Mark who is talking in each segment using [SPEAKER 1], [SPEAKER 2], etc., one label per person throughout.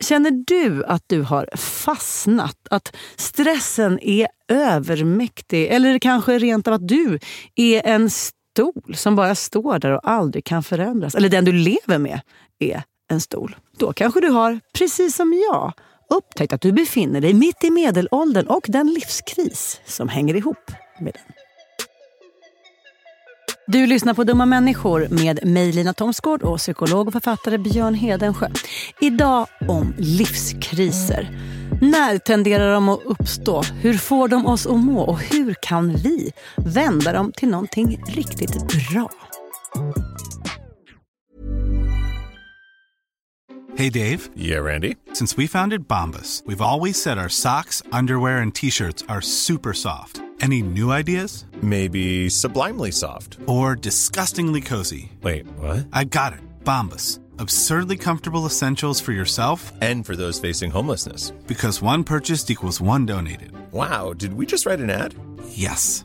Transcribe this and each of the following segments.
[SPEAKER 1] Känner du att du har fastnat? Att stressen är övermäktig? Eller kanske rent av att du är en stol som bara står där och aldrig kan förändras? Eller den du lever med är en stol? Då kanske du har, precis som jag, upptäckt att du befinner dig mitt i medelåldern och den livskris som hänger ihop med den. Du lyssnar på Dumma människor med mig Lina Thomsgård och psykolog och författare Björn Hedensjö. Idag om livskriser. När tenderar de att uppstå? Hur får de oss att må? Och hur kan vi vända dem till någonting riktigt bra?
[SPEAKER 2] Hey Dave.
[SPEAKER 3] Yeah, Randy.
[SPEAKER 2] Since we founded Bombus, we've always said our socks, underwear, and t-shirts are super soft. Any new ideas?
[SPEAKER 3] Maybe sublimely soft.
[SPEAKER 2] Or disgustingly cozy?
[SPEAKER 3] Wait, what?
[SPEAKER 2] I got it. Bombus. Absurdly comfortable essentials for yourself
[SPEAKER 3] And for those facing homelessness.
[SPEAKER 2] because one purchased equals one donated.
[SPEAKER 3] Wow, did we just write an ad?
[SPEAKER 2] Yes.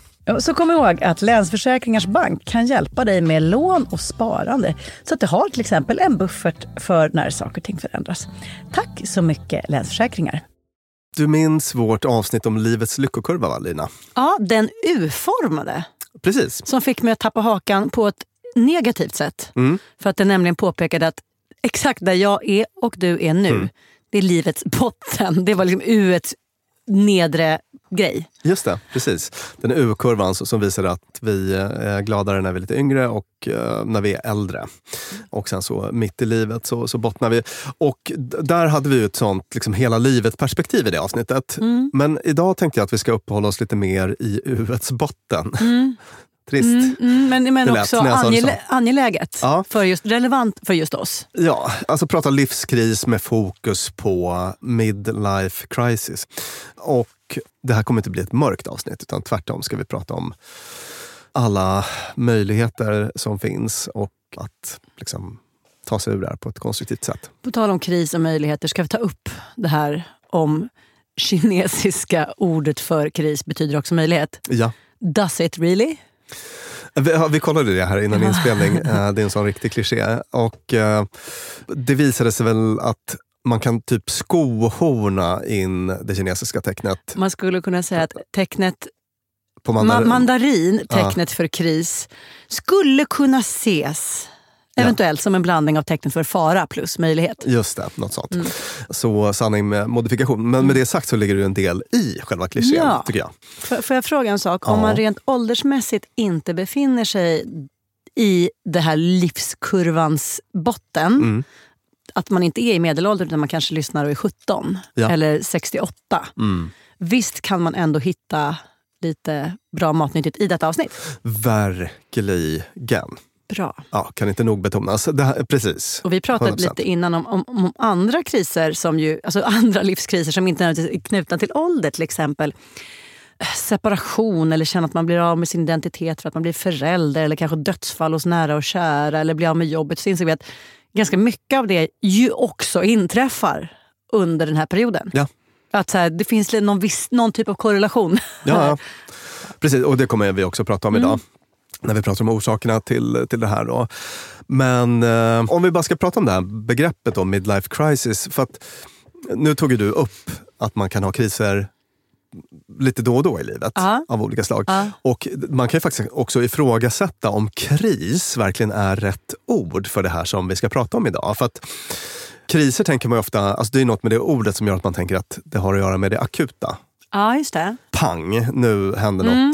[SPEAKER 1] Så kom ihåg att Länsförsäkringars Bank kan hjälpa dig med lån och sparande. Så att du har till exempel en buffert för när saker och ting förändras. Tack så mycket Länsförsäkringar.
[SPEAKER 4] Du minns vårt avsnitt om livets lyckokurva, va, Lina?
[SPEAKER 1] Ja, den U-formade.
[SPEAKER 4] Precis.
[SPEAKER 1] Som fick mig att tappa hakan på ett negativt sätt.
[SPEAKER 4] Mm.
[SPEAKER 1] För att den nämligen påpekade att exakt där jag är och du är nu,
[SPEAKER 4] Mm.
[SPEAKER 1] det är livets botten. Det var liksom U-ets nedre grej.
[SPEAKER 4] Just det, precis. Den U-kurvan som visar att vi är gladare när vi är lite yngre och eh, när vi är äldre. Och sen så mitt i livet så, så bottnar vi. Och där hade vi ett sånt liksom hela livet-perspektiv i det avsnittet. Men idag tänkte jag att vi ska uppehålla oss lite mer i U-ets botten. Trist.
[SPEAKER 1] Mm, mm, men men också angel- angeläget.
[SPEAKER 4] Ja.
[SPEAKER 1] För just, relevant för just oss.
[SPEAKER 4] Ja, alltså prata livskris med fokus på midlife crisis. Och det här kommer inte bli ett mörkt avsnitt, utan tvärtom ska vi prata om alla möjligheter som finns och att liksom, ta sig ur det här på ett konstruktivt sätt.
[SPEAKER 1] På tal om kris och möjligheter ska vi ta upp det här om kinesiska ordet för kris betyder också möjlighet.
[SPEAKER 4] Ja.
[SPEAKER 1] Does it really?
[SPEAKER 4] Vi, vi kollade det här innan inspelning. Eh, Det är en sån riktig kliché. Och eh, det visade sig väl att man kan typ skohorna in det kinesiska tecknet
[SPEAKER 1] Man skulle kunna säga att tecknet
[SPEAKER 4] på
[SPEAKER 1] ma-
[SPEAKER 4] mandarin.
[SPEAKER 1] mandarin, tecknet för kris, skulle kunna ses eventuellt som en blandning av tecknet för fara plus möjlighet.
[SPEAKER 4] Just det, något sånt.
[SPEAKER 1] Mm.
[SPEAKER 4] Så sanning med modifikation. Men med det sagt så ligger det en del i själva klichén,
[SPEAKER 1] Ja.
[SPEAKER 4] tycker jag.
[SPEAKER 1] Får, får jag fråga en sak? Om
[SPEAKER 4] Ja.
[SPEAKER 1] man rent åldersmässigt inte befinner sig i det här livskurvans botten,
[SPEAKER 4] Mm.
[SPEAKER 1] Att man inte är i medelåldern utan man kanske lyssnar och är 17
[SPEAKER 4] Ja.
[SPEAKER 1] eller 68.
[SPEAKER 4] Mm.
[SPEAKER 1] Visst kan man ändå hitta lite bra matnyttigt i detta avsnitt?
[SPEAKER 4] Verkligen.
[SPEAKER 1] Bra.
[SPEAKER 4] Ja, kan inte nog betonas. Det här, precis.
[SPEAKER 1] Och vi pratade
[SPEAKER 4] 100%.
[SPEAKER 1] lite innan om, om, om andra kriser, som ju, alltså andra livskriser som inte är knutna till ålder. Till exempel separation eller känna att man blir av med sin identitet för att man blir förälder eller kanske dödsfall hos nära och kära eller blir av med jobbet. Så insåg vi att ganska mycket av det ju också inträffar under den här perioden.
[SPEAKER 4] Ja.
[SPEAKER 1] Att så här, det finns någon, viss, någon typ av korrelation.
[SPEAKER 4] Ja, ja. Precis, och det kommer vi också prata om
[SPEAKER 1] Mm.
[SPEAKER 4] idag. När vi pratar om orsakerna till, till det här. Då. Men eh, om vi bara ska prata om det här begreppet då, midlife crisis. För att, nu tog ju du upp att man kan ha kriser lite då och då i livet
[SPEAKER 1] Ja.
[SPEAKER 4] av olika slag.
[SPEAKER 1] Ja.
[SPEAKER 4] Och man kan ju faktiskt också ifrågasätta om kris verkligen är rätt ord för det här som vi ska prata om idag. För att kriser tänker man ofta, alltså det är något med det ordet som gör att man tänker att det har att göra med det akuta
[SPEAKER 1] Ja, just det.
[SPEAKER 4] pang, nu händer
[SPEAKER 1] Mm,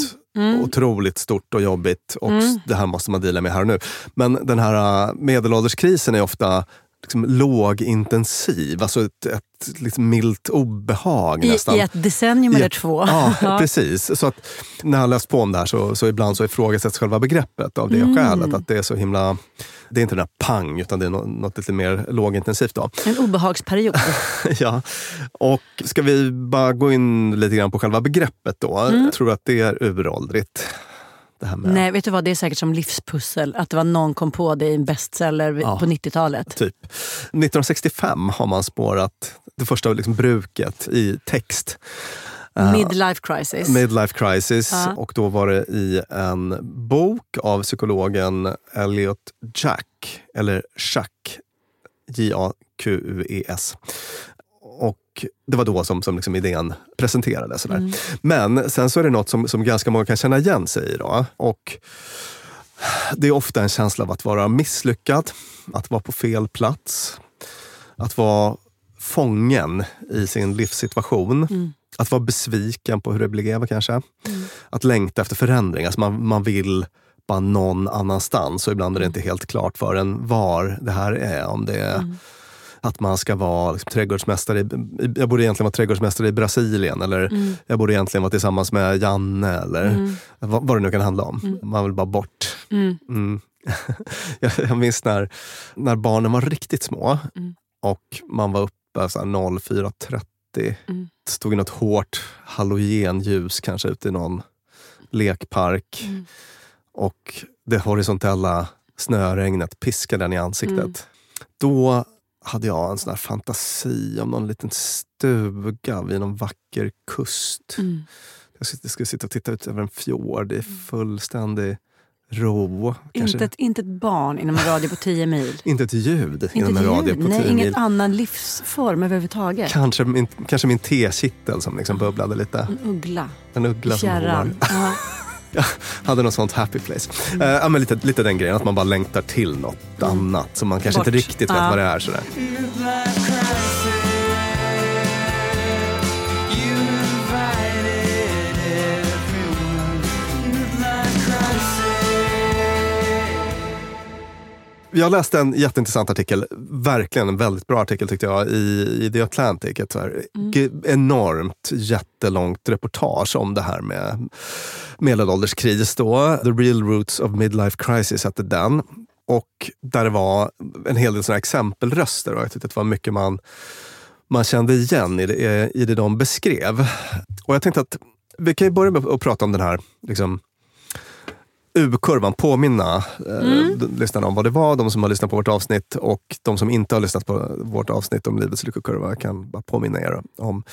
[SPEAKER 4] något otroligt stort och jobbigt och det här måste man deala med här och nu. Men den här äh, medelålderskrisen är ofta liksom lågintensiv, alltså ett, ett liksom milt obehag
[SPEAKER 1] I,
[SPEAKER 4] nästan.
[SPEAKER 1] I ett decennium
[SPEAKER 4] I
[SPEAKER 1] eller två.
[SPEAKER 4] Ja, precis. Så att när jag läst på om det här så, så ibland så ifrågasätts själva begreppet av det
[SPEAKER 1] Mm.
[SPEAKER 4] skälet. Att det är så himla... Det är inte den där pang, utan det är nå- något lite mer lågintensivt. Då.
[SPEAKER 1] En obehagsperiod.
[SPEAKER 4] ja. Och ska vi bara gå in lite grann på själva begreppet då? Jag tror att det är uråldrigt.
[SPEAKER 1] Nej, vet du vad? Det är säkert som livspussel. Att det var någon kom på det i en bestseller
[SPEAKER 4] Ja.
[SPEAKER 1] på 90-talet.
[SPEAKER 4] Typ. 1965 har man spårat det första liksom bruket i text. Eh,
[SPEAKER 1] Midlife crisis.
[SPEAKER 4] Midlife crisis.
[SPEAKER 1] Ja.
[SPEAKER 4] Och då var det i en bok av psykologen Elliot Jack, eller Jack, J-A-Q-U-E-S. Och det var då som, som liksom idén presenterades. Sådär.
[SPEAKER 1] Mm.
[SPEAKER 4] Men sen så är det något som, som ganska många kan känna igen sig i. Då. Och det är ofta en känsla av att vara misslyckad, att vara på fel plats, att vara fången i sin livssituation.
[SPEAKER 1] Mm.
[SPEAKER 4] Att vara besviken på hur det blev kanske. Att längta efter förändring. Alltså man, man vill bara någon annanstans och ibland är det inte helt klart för en var det här är. Om det är att man ska vara liksom, trädgårdsmästare. I, jag borde egentligen vara trädgårdsmästare i Brasilien eller jag borde egentligen vara tillsammans med Janne eller vad, vad det nu kan handla om. Man vill bara bort. Mm. jag, jag minns när, när barnen var riktigt små och man var uppe så här 04.30.
[SPEAKER 1] Mm.
[SPEAKER 4] stod i något hårt halogenljus kanske ute i någon lekpark.
[SPEAKER 1] Mm.
[SPEAKER 4] Och det horisontella snöregnet piskade den i ansiktet.
[SPEAKER 1] Mm.
[SPEAKER 4] Då hade jag en sån här fantasi om någon liten stuga vid någon vacker kust.
[SPEAKER 1] Mm.
[SPEAKER 4] Jag skulle, sitta och titta ut över en fjord i fullständig ro. Kanske.
[SPEAKER 1] Inte ett, inte ett barn inom en radie på 10 mil.
[SPEAKER 4] Inte ett ljud
[SPEAKER 1] Inte
[SPEAKER 4] inom en
[SPEAKER 1] ett
[SPEAKER 4] radie
[SPEAKER 1] ljud.
[SPEAKER 4] på
[SPEAKER 1] Nej,
[SPEAKER 4] 10
[SPEAKER 1] ingen
[SPEAKER 4] mil.
[SPEAKER 1] annan livsform överhuvudtaget.
[SPEAKER 4] Kanske min, kanske min tekittel som liksom bubblade lite.
[SPEAKER 1] En uggla
[SPEAKER 4] En
[SPEAKER 1] i
[SPEAKER 4] uggla som
[SPEAKER 1] fjärran.
[SPEAKER 4] Jag hade något sånt happy place. Eh, ja, men lite, lite den grejen, att man bara längtar till något annat som man kanske
[SPEAKER 1] Bort.
[SPEAKER 4] inte riktigt vet vad det är. Sådär. Jag läste en jätteintressant artikel, verkligen en väldigt bra artikel tyckte jag, i, i The Atlantic. Ett ge- enormt jättelångt reportage om det här med medelålderskris. Då. The real roots of midlife crisis hette den. Och där det var en hel del såna exempelröster och jag tyckte att det var mycket man, man kände igen i det, i det de beskrev. Och jag tänkte att vi kan ju börja med att prata om den här liksom, U-kurvan, påminna eh, d- lyssnarna om vad det var. De som har lyssnat på vårt avsnitt och de som inte har lyssnat på vårt avsnitt om livets lyckokurva kan bara påminna er om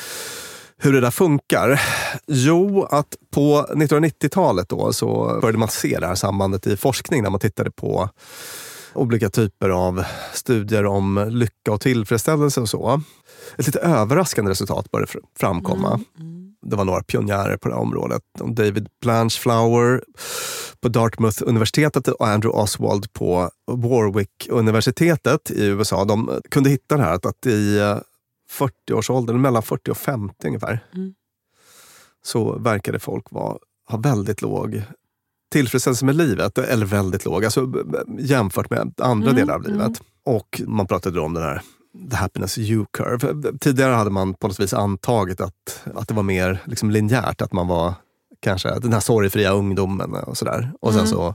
[SPEAKER 4] hur det där funkar. Jo, att på 1990-talet då så började man se det här sambandet i forskning när man tittade på olika typer av studier om lycka och tillfredsställelse och så. Ett lite överraskande resultat började fr- framkomma. Det var några pionjärer på det här området. David Blanchflower på Dartmouth-universitetet och Andrew Oswald på Warwick-universitetet i USA. De kunde hitta det här att, att i eh, 40-årsåldern, mellan 40 och 50 ungefär, så verkade folk vara, ha väldigt låg tillfredsställelse med livet. Eller väldigt låg, alltså jämfört med andra delar av livet. Och man pratade då om den här the happiness U-curve. Tidigare hade man på något vis antagit att, att det var mer liksom linjärt, att man var kanske den här sorgfria ungdomen och sådär. Och sen så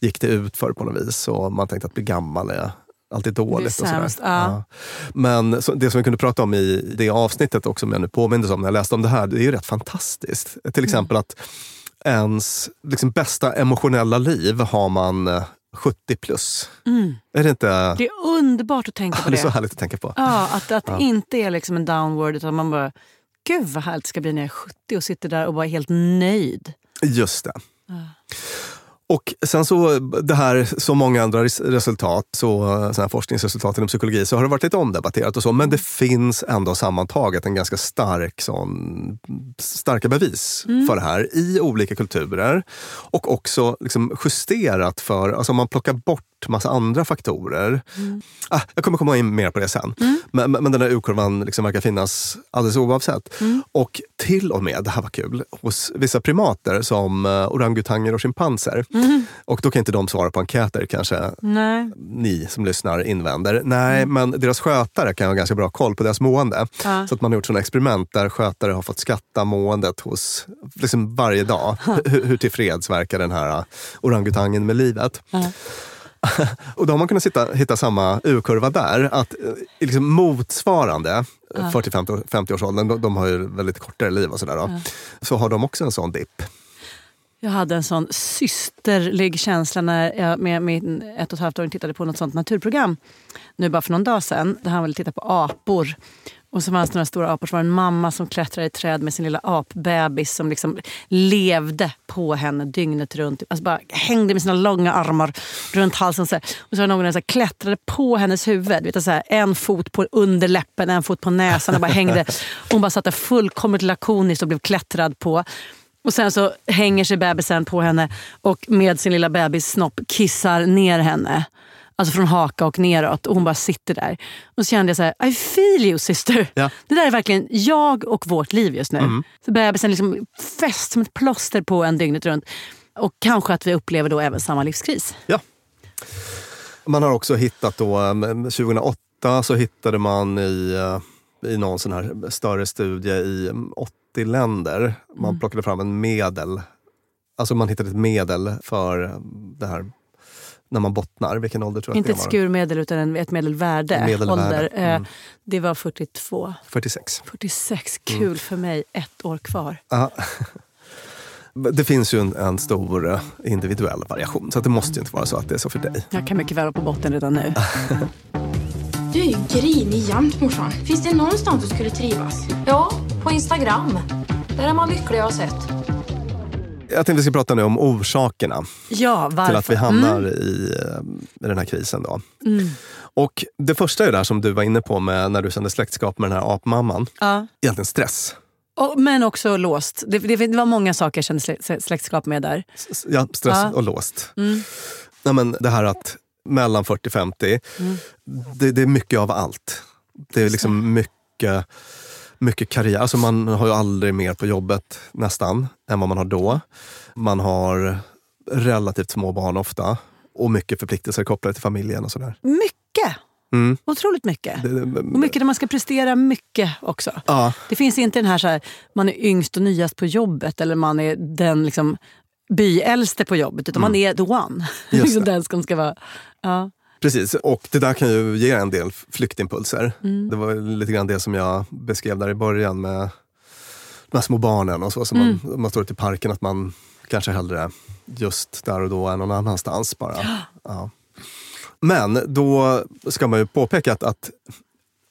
[SPEAKER 4] gick det ut för på något vis och man tänkte att bli gammal är alltid dåligt. och sådär.
[SPEAKER 1] ja.
[SPEAKER 4] Men så, det som vi kunde prata om i det avsnittet också, om jag nu påmindes om när jag läste om det här, det är ju rätt fantastiskt. Till exempel att ens liksom, bästa emotionella liv har man 70 plus. Är det inte
[SPEAKER 1] Det är underbart att tänka på
[SPEAKER 4] det är så
[SPEAKER 1] det.
[SPEAKER 4] härligt att tänka på?
[SPEAKER 1] Ja, att att det inte är liksom en downward utan man bara, gud vad härligt det ska bli när jag är 70 och sitter där och bara är helt nöjd.
[SPEAKER 4] Just det. Och sen så, det här, så många andra res- resultat, så, här forskningsresultat inom psykologi, så har det varit lite omdebatterat och så, men det finns ändå sammantaget en ganska stark sån, starka bevis för det här i olika kulturer. Och också liksom justerat för, alltså om man plockar bort massa andra faktorer. Ah, jag kommer komma in mer på det sen. Men, men men den här U-kurvan liksom verkar finnas alldeles oavsett. Och till och med, det här var kul, hos vissa primater som uh, orangutanger och schimpanser. Och då kan inte de svara på enkäter kanske
[SPEAKER 1] Nej.
[SPEAKER 4] ni som lyssnar invänder. Nej, men deras skötare kan ha ganska bra koll på deras mående.
[SPEAKER 1] Ja.
[SPEAKER 4] Så att man har gjort sådana experiment där skötare har fått skatta måendet hos liksom varje dag. Hur, hur tillfreds verkar den här uh, orangutangen med livet? Och då har man kunnat sitta, hitta samma U-kurva där. Att eh, liksom motsvarande eh, 40-50-årsåldern, de, de har ju väldigt kortare liv och sådär. Då, Så har de också en sån dipp.
[SPEAKER 1] Jag hade en sån systerlig känsla när jag med min ett och ett halvt år tittade på något sånt naturprogram. Nu bara för någon dag sedan. Där han ville titta på apor. Och så fanns det några stora apor. Så var det en mamma som klättrade i träd med sin lilla apbebis som liksom levde på henne dygnet runt. Typ. Alltså bara hängde med sina långa armar runt halsen. Så här. Och så var det någon som klättrade på hennes huvud. Vet du, så här, en fot på underläppen, en fot på näsan och bara hängde. Hon bara satt där fullkomligt lakoniskt och blev klättrad på. Och sen så hänger sig bebisen på henne och med sin lilla bebissnopp kissar ner henne. Alltså från haka och neråt. Och hon bara sitter där. Och så kände jag så här, I feel you sister.
[SPEAKER 4] Ja.
[SPEAKER 1] Det där är verkligen jag och vårt liv just nu. Så bebisen liksom fäst som ett plåster på en dygnet runt. Och kanske att vi upplever då även samma livskris.
[SPEAKER 4] Ja. Man har också hittat då, eh, 2008 så hittade man i, eh, i någon sån här större studie i eh, 80 länder. Man plockade fram en medel. Alltså man hittade ett medel för eh, det här när man bottnar. Vilken ålder tror jag
[SPEAKER 1] Inte ett skurmedel utan en, ett medelvärde.
[SPEAKER 4] Medelvärde,
[SPEAKER 1] Ålder. Eh,
[SPEAKER 4] mm.
[SPEAKER 1] Det var 42.
[SPEAKER 4] 46.
[SPEAKER 1] 46, kul för mig. Ett år kvar.
[SPEAKER 4] Ja. Det finns ju en, en stor eh, individuell variation så att det måste ju inte vara så att det är så för dig.
[SPEAKER 1] Jag kan mycket väl vara på botten redan nu.
[SPEAKER 5] Du är ju grinig jämt morsan. Finns det någonstans du skulle trivas?
[SPEAKER 6] Ja, på Instagram. Där är man lycklig har jag sett.
[SPEAKER 4] Jag tänkte vi ska prata nu om orsakerna
[SPEAKER 1] Ja,
[SPEAKER 4] till att vi hamnar
[SPEAKER 1] Mm.
[SPEAKER 4] i, eh, i den här krisen. Då. Och det första är det som du var inne på med när du kände släktskap med den här apmamman.
[SPEAKER 1] Ja.
[SPEAKER 4] Egentligen stress.
[SPEAKER 1] Och, men också låst. Det, det, det var många saker jag kände slä- släktskap med där.
[SPEAKER 4] Ja, stress
[SPEAKER 1] Ja.
[SPEAKER 4] och låst.
[SPEAKER 1] Mm.
[SPEAKER 4] Nej, men det här att mellan 40-50,
[SPEAKER 1] Mm.
[SPEAKER 4] det, det är mycket av allt. Det är liksom mycket, mycket karriär. Alltså man har ju aldrig mer på jobbet nästan än vad man har då. Man har relativt små barn ofta och mycket förpliktelser kopplade till familjen och sådär.
[SPEAKER 1] Mycket!
[SPEAKER 4] Mm.
[SPEAKER 1] Otroligt mycket.
[SPEAKER 4] Det- det-
[SPEAKER 1] Och mycket där man ska prestera mycket också.
[SPEAKER 4] Ja,
[SPEAKER 1] Det finns inte den här, så här man är yngst och nyast på jobbet eller man är den liksom, byäldste på jobbet. Utan man är the one.
[SPEAKER 4] Mm. Just det.
[SPEAKER 1] den ska vara... Ja.
[SPEAKER 4] Precis, och det där kan ju ge en del flyktimpulser.
[SPEAKER 1] Mm.
[SPEAKER 4] Det var lite grann det som jag beskrev där i början med de här små barnen och så. Som
[SPEAKER 1] Mm.
[SPEAKER 4] man, man står ute i parken, att man kanske hellre just där och då är någon annanstans bara. Ja. Men då ska man ju påpeka att, att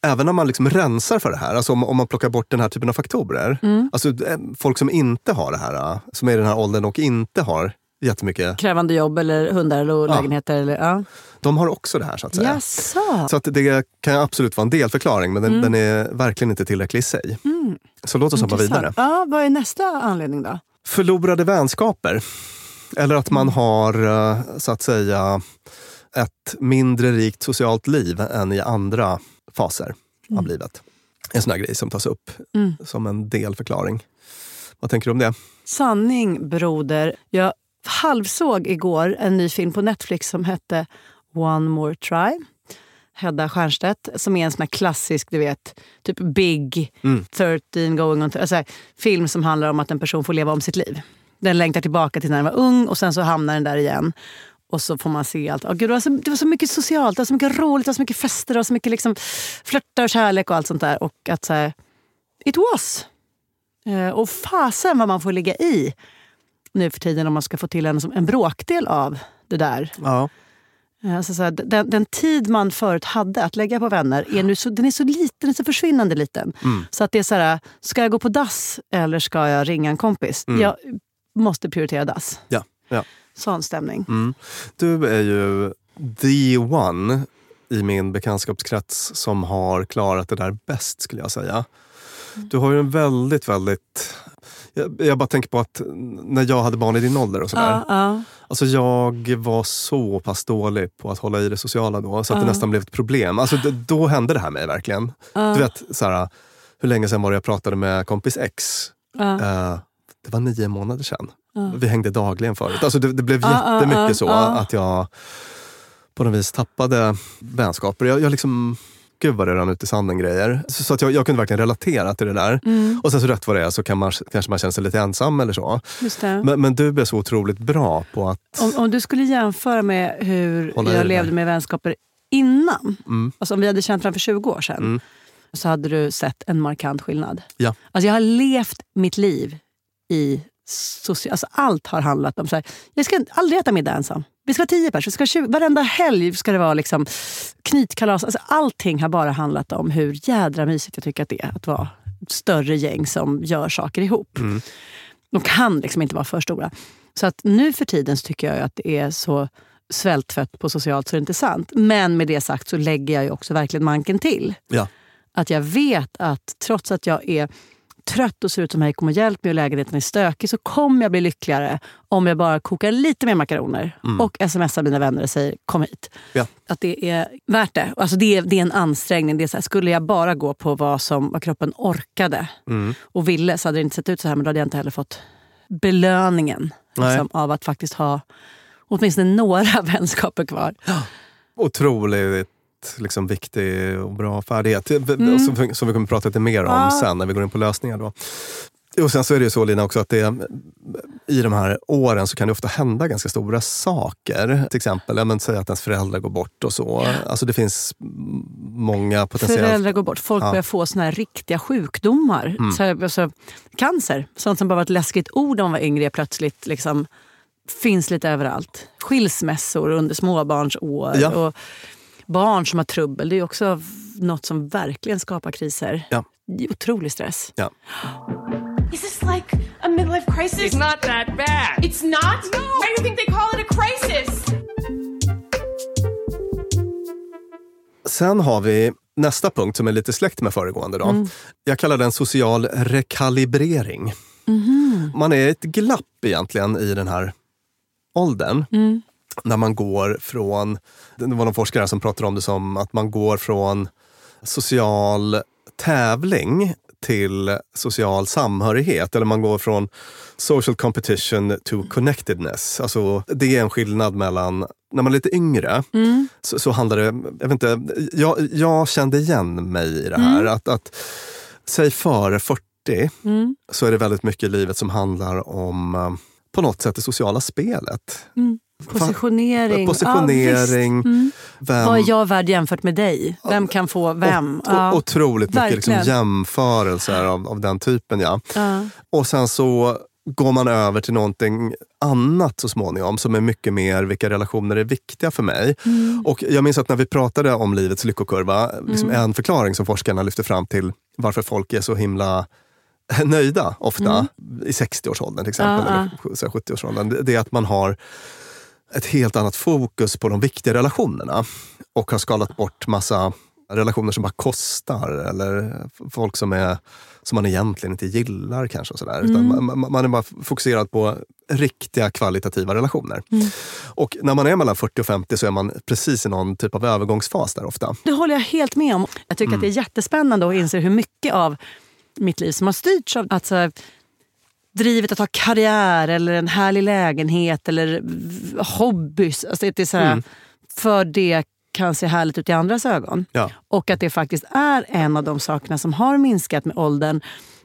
[SPEAKER 4] även när man liksom rensar för det här, alltså om, om man plockar bort den här typen av faktorer.
[SPEAKER 1] Mm.
[SPEAKER 4] Alltså eh, folk som inte har det här, som är i den här åldern och inte har jättemycket,
[SPEAKER 1] Krävande jobb eller hundar eller
[SPEAKER 4] Ja.
[SPEAKER 1] lägenheter. Eller, ja.
[SPEAKER 4] de har också det här så att säga.
[SPEAKER 1] Jaså?
[SPEAKER 4] Så att det kan absolut vara en delförklaring, men den,
[SPEAKER 1] Mm.
[SPEAKER 4] den är verkligen inte tillräcklig i sig. Så låt oss hoppa vidare.
[SPEAKER 1] Ja, vad är nästa anledning då?
[SPEAKER 4] Förlorade vänskaper. Eller att
[SPEAKER 1] Mm.
[SPEAKER 4] man har, eh, så att säga, ett mindre rikt socialt liv än i andra faser av livet. En sån här grej som tas upp
[SPEAKER 1] Mm.
[SPEAKER 4] som en delförklaring. Vad tänker du om det?
[SPEAKER 1] Sanning broder. Jag halvsåg igår en ny film på Netflix som hette One more try. Hedda Stiernstedt, som är en sån här klassisk, du vet, typ Big,
[SPEAKER 4] Mm.
[SPEAKER 1] 13 going on... Alltså, film som handlar om att en person får leva om sitt liv. Den längtar tillbaka till när den var ung och sen så hamnar den där igen. Och så får man se allt. Åh, gud, det, var så, det var så mycket socialt, det var så mycket roligt, det var så mycket fester och så mycket liksom, flörtar och kärlek och allt sånt där. Och att så här, it was. Eh, och fasen vad man får ligga i nu för tiden om man ska få till en, en bråkdel av det där.
[SPEAKER 4] Ja.
[SPEAKER 1] Eh, Alltså så här, den, den tid man förut hade att lägga på vänner är nu så, den är så liten, den är så försvinnande liten. Så att det är så här, ska jag gå på dass eller ska jag ringa en kompis? Jag måste prioritera dass.
[SPEAKER 4] Ja. ja.
[SPEAKER 1] Sån stämning.
[SPEAKER 4] Mm. Du är ju the one i min bekantskapskrets som har klarat det där bäst skulle jag säga. Du har ju en väldigt, väldigt... Jag, jag bara tänker på att när jag hade barn i din ålder och sådär.
[SPEAKER 1] Ja, ja.
[SPEAKER 4] Alltså jag var så pass dålig på att hålla i det sociala då så att det
[SPEAKER 1] Ja.
[SPEAKER 4] nästan blev ett problem. Alltså det, då hände det här mig verkligen. Du vet, såhär, hur länge sedan var det jag pratade med kompis X? Eh, det var nio månader sedan. Vi hängde dagligen förut. Alltså det, det blev jättemycket så att jag på något vis tappade vänskaper. Jag, jag liksom, gud vad det rann ut i sanden grejer. Så, så att jag, jag kunde verkligen relatera till det där.
[SPEAKER 1] Mm.
[SPEAKER 4] Och sen så rätt vad det är så kan man, kanske man känner sig lite ensam eller så. Men, men du är så otroligt bra på att...
[SPEAKER 1] Om, om du skulle jämföra med hur jag levde med vänskaper innan.
[SPEAKER 4] Mm.
[SPEAKER 1] Alltså om vi hade känt varandra för 20 år sedan.
[SPEAKER 4] Mm.
[SPEAKER 1] Så hade du sett en markant skillnad.
[SPEAKER 4] Ja.
[SPEAKER 1] Alltså jag har levt mitt liv i social... Alltså allt har handlat om så här, jag ska aldrig äta middag ensam. Vi ska vara tio personer, vi ska vara 20, varenda helg ska det vara liksom knytkalas. Alltså allting har bara handlat om hur jädra mysigt jag tycker att det är att vara ett större gäng som gör saker ihop. De kan liksom inte vara för stora. Så att nu för tiden tycker jag att det är så svältfött på socialt så det är inte sant. Men med det sagt så lägger jag ju också verkligen manken till.
[SPEAKER 4] Ja.
[SPEAKER 1] Att jag vet att trots att jag är trött och ser ut som hej kom och hjälp mig och lägenheten är stökig så kommer jag bli lyckligare om jag bara kokar lite mer makaroner och smsar mina vänner och säger kom hit.
[SPEAKER 4] Ja.
[SPEAKER 1] Att det är värt det. Alltså det, är, det är en ansträngning. Det är så här, skulle jag bara gå på vad, som, vad kroppen orkade och ville så hade det inte sett ut så här men då hade jag inte heller fått belöningen liksom, av att faktiskt ha åtminstone några vänskaper kvar.
[SPEAKER 4] otroligt liksom, viktig och bra färdighet. Som, vi- som vi kommer prata lite mer om
[SPEAKER 1] Mm. Ja.
[SPEAKER 4] sen när vi går in på lösningar. Då. Och sen så är det ju så Lina också att det, i de här åren så kan det ofta hända ganska stora saker. Till exempel, men, säg att ens föräldrar går bort och så. Alltså det finns många potentiellt...
[SPEAKER 1] Föräldrar går bort. Folk
[SPEAKER 4] Ja. Mm.
[SPEAKER 1] börjar få såna här riktiga sjukdomar. Så här, alltså, cancer, sånt som bara var ett läskigt ord när man var yngre, plötsligt liksom, finns lite överallt. Skilsmässor under småbarnsår.
[SPEAKER 4] Ja.
[SPEAKER 1] Och barn som har trubbel. Det är också något som verkligen skapar kriser.
[SPEAKER 4] Ja.
[SPEAKER 1] Det är Otrolig stress.
[SPEAKER 4] Ja.
[SPEAKER 6] Is this like a midlife
[SPEAKER 5] crisis?
[SPEAKER 6] It's not that bad.
[SPEAKER 5] It's not? No. Why do you think they call it a crisis?
[SPEAKER 4] Sen har vi nästa punkt som är lite släkt med föregående. Då. Jag kallar den social rekalibrering. Man är ett glapp egentligen i den här åldern. När man går från, det var någon forskare som pratade om det som att man går från social tävling till social samhörighet. Eller man går från social competition to connectedness. Alltså, det är en skillnad mellan, när man är lite yngre så, så handlar det, jag vet inte, jag, jag kände igen mig i det här. Att, att, säg före 40 så är det väldigt mycket i livet som handlar om eh, på något sätt det sociala spelet.
[SPEAKER 1] Positionering.
[SPEAKER 4] Positionering.
[SPEAKER 1] Ja, visst.
[SPEAKER 4] vem,
[SPEAKER 1] Vad är jag värd jämfört med dig? Vem kan få vem?
[SPEAKER 4] O-
[SPEAKER 1] Ja.
[SPEAKER 4] Otroligt mycket liksom jämförelser av, av den typen. Ja.
[SPEAKER 1] Ja.
[SPEAKER 4] Och sen så går man över till någonting annat så småningom som är mycket mer vilka relationer är viktiga för mig.
[SPEAKER 1] Mm.
[SPEAKER 4] Och Jag minns att när vi pratade om livets lyckokurva, liksom en förklaring som forskarna lyfte fram till varför folk är så himla nöjda ofta i 60-årsåldern till exempel,
[SPEAKER 1] Mm. Ja,
[SPEAKER 4] eller så här 70-årsåldern. Det- Det är att man har ett helt annat fokus på de viktiga relationerna och har skalat bort massa relationer som bara kostar eller folk som, är, som man egentligen inte gillar kanske. Och sådär. Utan man, man- är bara fokuserad på riktiga kvalitativa relationer. Och när man är mellan 40 och 50 så är man precis i någon typ av övergångsfas där ofta.
[SPEAKER 1] Det håller jag helt med om. Jag tycker att det är jättespännande att inse hur mycket av mitt liv som har styrts av att så drivet att ha karriär eller en härlig lägenhet eller hobbys. Alltså det är så här, För det kan se härligt ut i andras ögon.
[SPEAKER 4] Ja.
[SPEAKER 1] Och att det faktiskt är en av de sakerna som har minskat med åldern.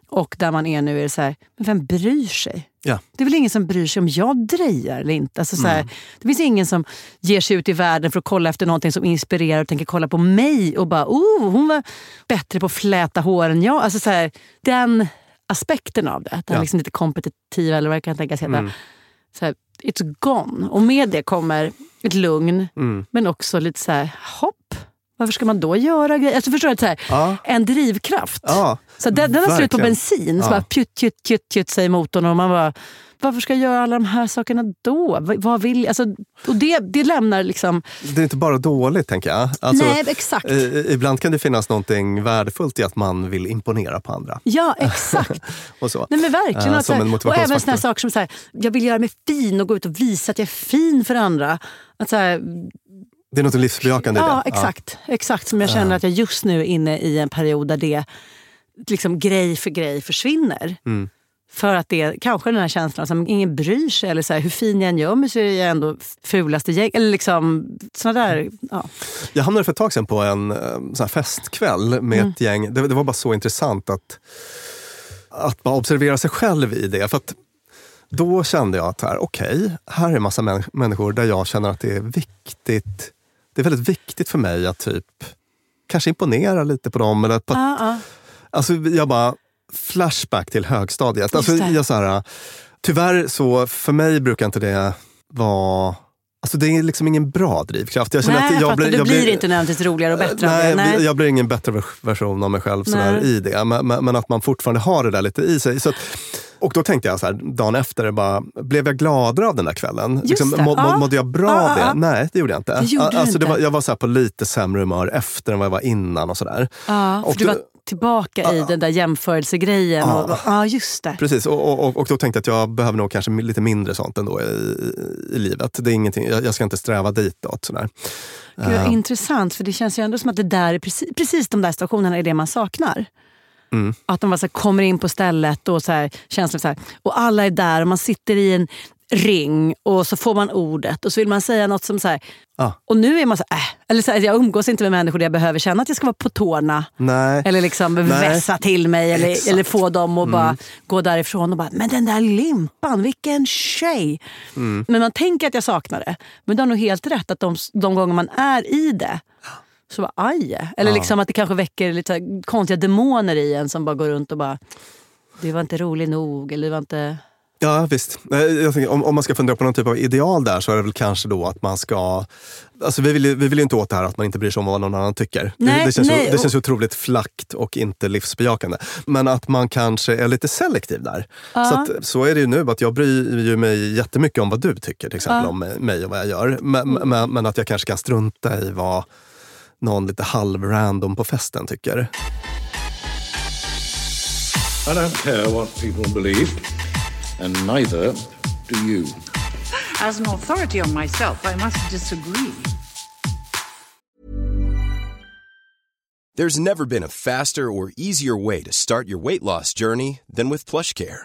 [SPEAKER 1] Och där man är nu är det så här, men vem bryr sig?
[SPEAKER 4] Ja.
[SPEAKER 1] Det är väl ingen som bryr sig om jag drejar eller inte. Alltså så här, Det finns ingen som ger sig ut i världen för att kolla efter någonting som inspirerar och tänker kolla på mig och bara oh, hon var bättre på att fläta hår än jag. Alltså så här, den aspekten av det, den
[SPEAKER 4] Ja.
[SPEAKER 1] liksom lite kompetitiva eller vad det kan tänkas heta. Så här, it's gone. Och med det kommer ett lugn men också lite så här, hopp. Varför ska man då göra grejer? Alltså förstår du? Så här,
[SPEAKER 4] Ja.
[SPEAKER 1] En drivkraft.
[SPEAKER 4] Ja,
[SPEAKER 1] Så den, den har slut på bensin. Så
[SPEAKER 4] Ja.
[SPEAKER 1] bara pjutt, pjutt, pjutt, pjutt säger motorn. Och man bara, varför ska jag göra alla de här sakerna då? Vad, vill? Alltså, och det, det lämnar liksom...
[SPEAKER 4] Det är inte bara dåligt tänker jag. Alltså,
[SPEAKER 1] Nej, exakt.
[SPEAKER 4] ibland kan det finnas någonting värdefullt i att man vill imponera på andra.
[SPEAKER 1] Ja, exakt.
[SPEAKER 4] Och så.
[SPEAKER 1] Nej, men verkligen. Så
[SPEAKER 4] som en
[SPEAKER 1] och även såna saker som så här, jag vill göra mig fin och gå ut och visa att jag är fin för andra. Att så här,
[SPEAKER 4] Det är något livsbejakande i
[SPEAKER 1] ja,
[SPEAKER 4] det.
[SPEAKER 1] exakt. Exakt som jag känner att jag just nu är inne i en period där det liksom grej för grej försvinner.
[SPEAKER 4] Mm.
[SPEAKER 1] För att det kanske den här känslan som ingen bryr sig. Eller så här, hur fin jag än gör mig så är jag ändå fulaste gäng. Eller liksom såna där... Ja.
[SPEAKER 4] Jag hamnade för ett tag sedan på en eh, sån festkväll med
[SPEAKER 1] Mm.
[SPEAKER 4] ett gäng. Det, det var bara så intressant att, att bara observera sig själv i det. För att då kände jag att här, okej, här är en massa män, människor där jag känner att det är viktigt. Det är väldigt viktigt för mig att typ kanske imponera lite på dem. Eller att,
[SPEAKER 1] Ja, ja.
[SPEAKER 4] Alltså, jag bara, flashback till högstadiet. Alltså, jag, så här, tyvärr så, för mig brukar inte det vara... Alltså det är liksom ingen bra drivkraft. Jag känner
[SPEAKER 1] Nej,
[SPEAKER 4] att
[SPEAKER 1] jag
[SPEAKER 4] jag blir,
[SPEAKER 1] Du
[SPEAKER 4] jag
[SPEAKER 1] blir inte nödvändigtvis roligare och bättre
[SPEAKER 4] Nej.
[SPEAKER 1] Nej.
[SPEAKER 4] jag blir ingen bättre vers- version av mig själv sådär, i det. Men, men, men att man fortfarande har det där lite i sig. Så att, och då tänkte jag så här, dagen efter, bara, blev jag gladare av den där kvällen? Liksom,
[SPEAKER 1] det.
[SPEAKER 4] må,
[SPEAKER 1] Ja.
[SPEAKER 4] mådde jag bra av
[SPEAKER 1] ja,
[SPEAKER 4] det?
[SPEAKER 1] ja.
[SPEAKER 4] Nej, det gjorde jag inte.
[SPEAKER 1] Det gjorde du
[SPEAKER 4] alltså, det
[SPEAKER 1] inte.
[SPEAKER 4] var, jag var så på lite sämre humör efter än vad jag var innan. och sådär.
[SPEAKER 1] Ja, för
[SPEAKER 4] Och
[SPEAKER 1] du var tillbaka i den där jämförelsegrejen.
[SPEAKER 4] Ja.
[SPEAKER 1] Ja, just det.
[SPEAKER 4] Precis, och, och, och, och då tänkte jag att jag behöver nog kanske lite mindre sånt ändå i, i, livet. Det är ingenting, jag, jag ska inte sträva ditåt. Sådär.
[SPEAKER 1] Gud, vad intressant, för det känns ju ändå som att det där är precis, precis de där stationerna är det man saknar.
[SPEAKER 4] Mm.
[SPEAKER 1] Att de bara så här kommer in på stället och så här, känslan så här, och alla är där och man sitter i en ring och så får man ordet och så vill man säga något som så här,
[SPEAKER 4] Ja.
[SPEAKER 1] och nu är man så här, äh, eller så här, jag umgås inte med människor där jag behöver känna att jag ska vara på tårna.
[SPEAKER 4] Nej.
[SPEAKER 1] Eller liksom
[SPEAKER 4] Nej.
[SPEAKER 1] vässa till mig eller,
[SPEAKER 4] Exakt. Mm.
[SPEAKER 1] eller få dem att bara gå därifrån och bara “men den där limpan, vilken tjej!”
[SPEAKER 4] Mm.
[SPEAKER 1] Men man tänker att jag saknar det. Men du har nog helt rätt att de, de gånger man är i det så bara aj. Eller liksom att det kanske väcker lite konstiga demoner i en som bara går runt och bara “du var inte rolig nog” eller “du var inte...”
[SPEAKER 4] Ja, Ja, visst. Eh, tänker, om, om man ska fundera på någon typ av ideal där så är det väl kanske då att man ska... Alltså vi vill ju vi vill ju inte åt det här att man inte bryr sig om vad någon annan tycker.
[SPEAKER 1] Nej,
[SPEAKER 4] det, det, känns
[SPEAKER 1] nej,
[SPEAKER 4] ju, det känns ju otroligt flackt och inte livsbejakande. Men att man kanske är lite selektiv där. Så, att, så är det ju nu, att jag bryr ju mig jättemycket om vad du tycker till exempel om mig och vad jag gör. Men, men, men att jag kanske kan strunta i vad någon lite halv-random på festen tycker.
[SPEAKER 6] I don't care what people believe, and neither do you.
[SPEAKER 7] As an authority on myself, I must disagree.
[SPEAKER 3] There's never been a faster or easier way to start your weight loss journey than with PlushCare.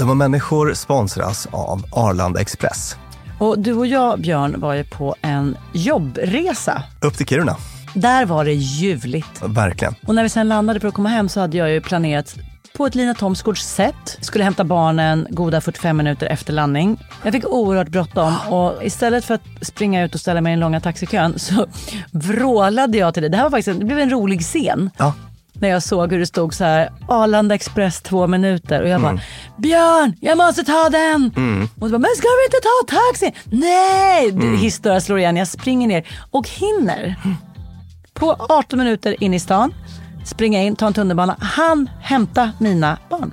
[SPEAKER 4] De var människor sponsras av Arlanda Express.
[SPEAKER 1] Och du och jag, Björn, var ju på en jobbresa.
[SPEAKER 4] Upp till Kiruna.
[SPEAKER 1] Där var det ljuvligt.
[SPEAKER 4] Verkligen.
[SPEAKER 1] Och när vi sen landade för att komma hem så hade jag ju planerat på ett Lina Thomsgårds sätt. Skulle hämta barnen goda 45 minuter efter landning. Jag fick oerhört bråttom och istället för att springa ut och ställa mig i den långa taxikön så vrålade jag till dig. Det här var faktiskt det blev en rolig scen.
[SPEAKER 4] Ja.
[SPEAKER 1] När jag såg hur det stod så här Arlanda Express två minuter och jag bara Björn, jag måste ta den! Och du bara, men ska vi inte ta taxi? Nej! Mm. Historia slår igen, jag springer ner och hinner på 18 minuter in i stan, springa in, ta en tunnelbana, han hämta mina barn.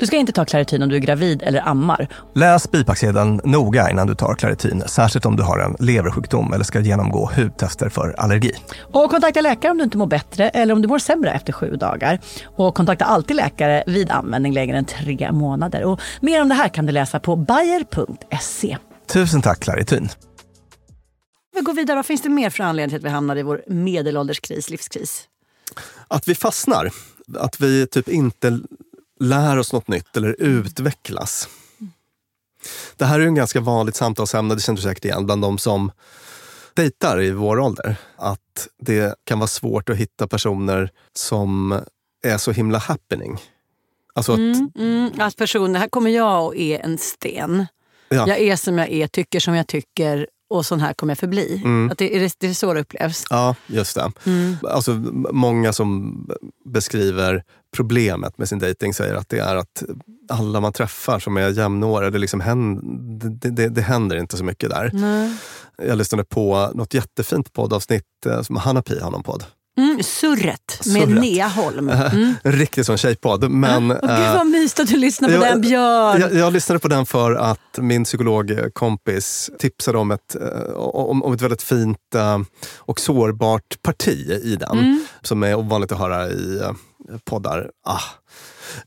[SPEAKER 1] Du ska inte ta klaritin om du är gravid eller ammar.
[SPEAKER 4] Läs bipacksedeln noga innan du tar klaritin, särskilt om du har en leversjukdom eller ska genomgå hudtester för allergi.
[SPEAKER 1] Och kontakta läkare om du inte mår bättre eller om du mår sämre efter sju dagar. Och kontakta alltid läkare vid användning längre än tre månader. Och mer om det här kan du läsa på bayer.se.
[SPEAKER 4] Tusen tack klaritin.
[SPEAKER 1] Vi går vidare. Vad finns det mer för anledning till att vi hamnar i vår medelålderskris, livskris?
[SPEAKER 4] Att vi fastnar. Att vi typ inte lär oss något nytt eller utvecklas. Det här är ju en ganska vanligt samtalsämne, det känner du säkert igen, bland de som dejtar i vår ålder. Att det kan vara svårt att hitta personer som är så himla happening. Alltså att,
[SPEAKER 1] Mm, mm, att personer, här kommer jag och är en sten.
[SPEAKER 4] Ja.
[SPEAKER 1] Jag är som jag är, tycker som jag tycker och sån här kommer jag förbli.
[SPEAKER 4] Mm.
[SPEAKER 1] Att det, är, det, det är så det upplevs.
[SPEAKER 4] Ja, just det.
[SPEAKER 1] Mm.
[SPEAKER 4] Alltså, många som beskriver problemet med sin dating säger att det är att alla man träffar som är jämnåriga, det, liksom händer, det, det, det händer inte så mycket där.
[SPEAKER 1] Nej.
[SPEAKER 4] Jag lyssnade på något jättefint poddavsnitt eh, som Hanna Pi har någon podd.
[SPEAKER 1] Mm, surret med
[SPEAKER 4] Surret.
[SPEAKER 1] Nea Holm. Mm.
[SPEAKER 4] En riktig sån tjejpodd. Men,
[SPEAKER 1] Åh, Gud
[SPEAKER 4] eh,
[SPEAKER 1] vad mysigt att du lyssnar på
[SPEAKER 4] jag-
[SPEAKER 1] den Björn.
[SPEAKER 4] Jag, jag lyssnade på den för att min psykologkompis tipsade om ett, eh, om, om ett väldigt fint eh, och sårbart parti i den.
[SPEAKER 1] Mm.
[SPEAKER 4] Som är ovanligt att höra i eh, poddar. Ah.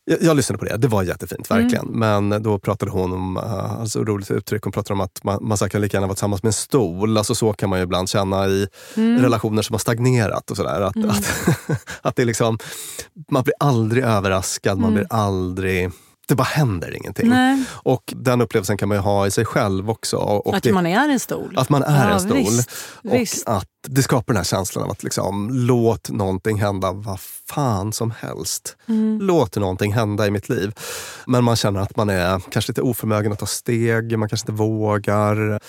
[SPEAKER 4] Jag, jag lyssnade på det, det var jättefint verkligen.
[SPEAKER 1] Mm.
[SPEAKER 4] Men då pratade hon om, uh, alltså roligt uttryck, hon pratade om att man, man kan lika gärna vara tillsammans med en stol. Alltså så kan man ju ibland känna i
[SPEAKER 1] Mm.
[SPEAKER 4] relationer som har stagnerat och sådär. Att,
[SPEAKER 1] Mm.
[SPEAKER 4] att, att det är liksom, man blir aldrig överraskad, man
[SPEAKER 1] Mm.
[SPEAKER 4] blir aldrig det bara händer ingenting.
[SPEAKER 1] Nej.
[SPEAKER 4] Och den upplevelsen kan man ju ha i sig själv också. Och
[SPEAKER 1] att
[SPEAKER 4] det,
[SPEAKER 1] man är en stol.
[SPEAKER 4] att man är
[SPEAKER 1] Ja,
[SPEAKER 4] en stol.
[SPEAKER 1] visst,
[SPEAKER 4] och
[SPEAKER 1] visst.
[SPEAKER 4] att det skapar den här känslan av att liksom, låt någonting hända vad fan som helst.
[SPEAKER 1] Mm.
[SPEAKER 4] Låt någonting hända i mitt liv. Men man känner att man är kanske lite oförmögen att ta steg, man kanske inte vågar.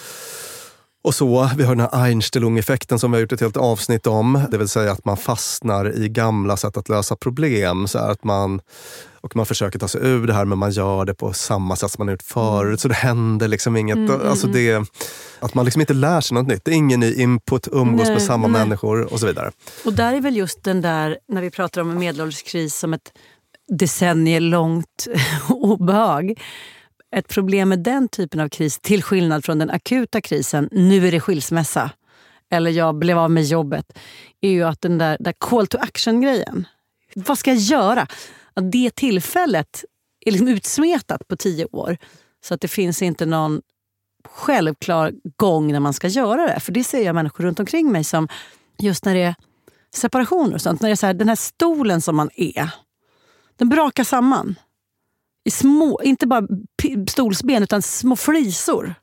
[SPEAKER 4] Och så, vi har den här Einstellung-effekten som vi har gjort ett helt avsnitt om. Det vill säga att man fastnar i gamla sätt att lösa problem. Så att man, och man försöker ta sig ur det här men man gör det på samma sätt som man gjort förut. Så det händer liksom inget.
[SPEAKER 1] Mm, mm,
[SPEAKER 4] alltså det, att man liksom inte lär sig något nytt. Det är ingen ny input, umgås
[SPEAKER 1] Nej,
[SPEAKER 4] med samma
[SPEAKER 1] nej.
[SPEAKER 4] människor och så vidare.
[SPEAKER 1] Och där är väl just den där, när vi pratar om en medelålderskris som ett decennielångt obehag. Ett problem med den typen av kris, till skillnad från den akuta krisen, nu är det skilsmässa, eller jag blev av med jobbet, är ju att den där, där call to action-grejen. Vad ska jag göra? Att det tillfället är liksom utsmetat på tio år. Så att det finns inte någon självklar gång när man ska göra det. För det ser jag människor runt omkring mig som, just när det är separationer och sånt, när det är så här, den här stolen som man är, den brakar samman. I små, inte bara stolsben, utan små flisor.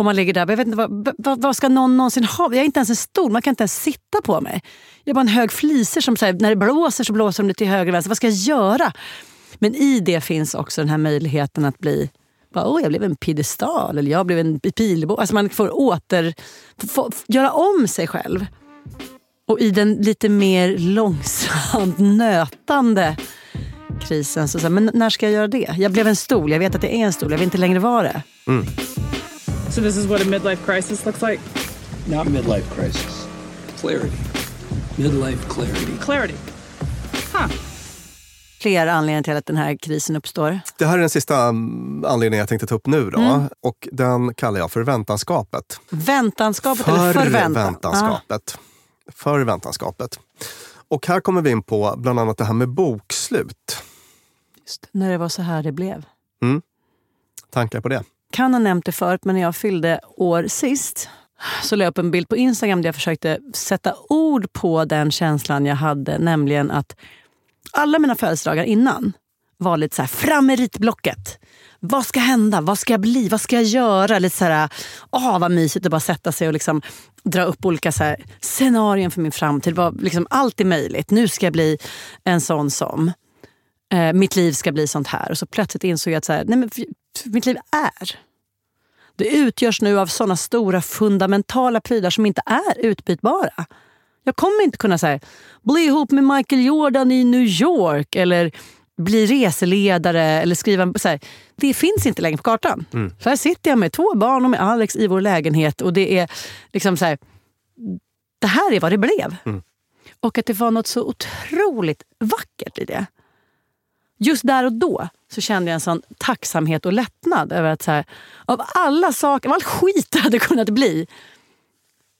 [SPEAKER 1] Och man ligger där, jag vet inte, vad, vad, vad ska någon någonsin ha? Jag är inte ens en stol, man kan inte ens sitta på mig. Jag är bara en hög flisor som här, när det blåser så blåser de till höger och vänster. Vad ska jag göra? Men i det finns också den här möjligheten att bli bara, oh, jag blev en piedestal eller jag blev en pilbåge. Alltså man får åter, få, göra om sig själv. Och i den lite mer långsamt nötande krisen, så, så här, men när ska jag göra det? Jag blev en stol, jag vet att det är en stol, jag vill inte längre vara det.
[SPEAKER 4] Mm.
[SPEAKER 8] So this is what a midlife crisis looks like?
[SPEAKER 9] Not midlife crisis. Clarity. Midlife clarity.
[SPEAKER 8] Clarity. Huh.
[SPEAKER 1] Flera anledningar till att den här krisen uppstår.
[SPEAKER 4] Det här är den sista mm, anledningen jag tänkte ta upp nu. Då,
[SPEAKER 1] Mm.
[SPEAKER 4] Och den kallar jag för väntanskapet.
[SPEAKER 1] Väntanskapet eller förväntan?
[SPEAKER 4] Förväntanskapet. Förväntanskapet. Och här kommer vi in på bland annat det här med bokslut.
[SPEAKER 1] Just, när det var så här det blev.
[SPEAKER 4] Mm. Tankar på det?
[SPEAKER 1] kan ha nämnt det förut, men när jag fyllde år sist så la jag upp en bild på Instagram där jag försökte sätta ord på den känslan jag hade. Nämligen att alla mina födelsedagar innan var lite så här, fram med ritblocket. Vad ska hända? Vad ska jag bli? Vad ska jag göra? Lite så här, åh vad mysigt att bara sätta sig och liksom dra upp olika så här, scenarion för min framtid. Vad, liksom, allt är möjligt. Nu ska jag bli en sån som. Eh, mitt liv ska bli sånt här. Och så plötsligt insåg jag att så här, nej men, mitt liv är. Det utgörs nu av såna stora fundamentala prylar som inte är utbytbara. Jag kommer inte kunna säga bli ihop med Michael Jordan i New York eller bli reseledare eller skriva... Så här, det finns inte längre på kartan.
[SPEAKER 4] Mm.
[SPEAKER 1] Så här sitter jag med två barn och med Alex i vår lägenhet och det är liksom så här, Det här är vad det blev.
[SPEAKER 4] Mm.
[SPEAKER 1] Och att det var något så otroligt vackert i det. Just där och då så kände jag en sån tacksamhet och lättnad över att så här, av alla saker, av all skit det hade kunnat bli,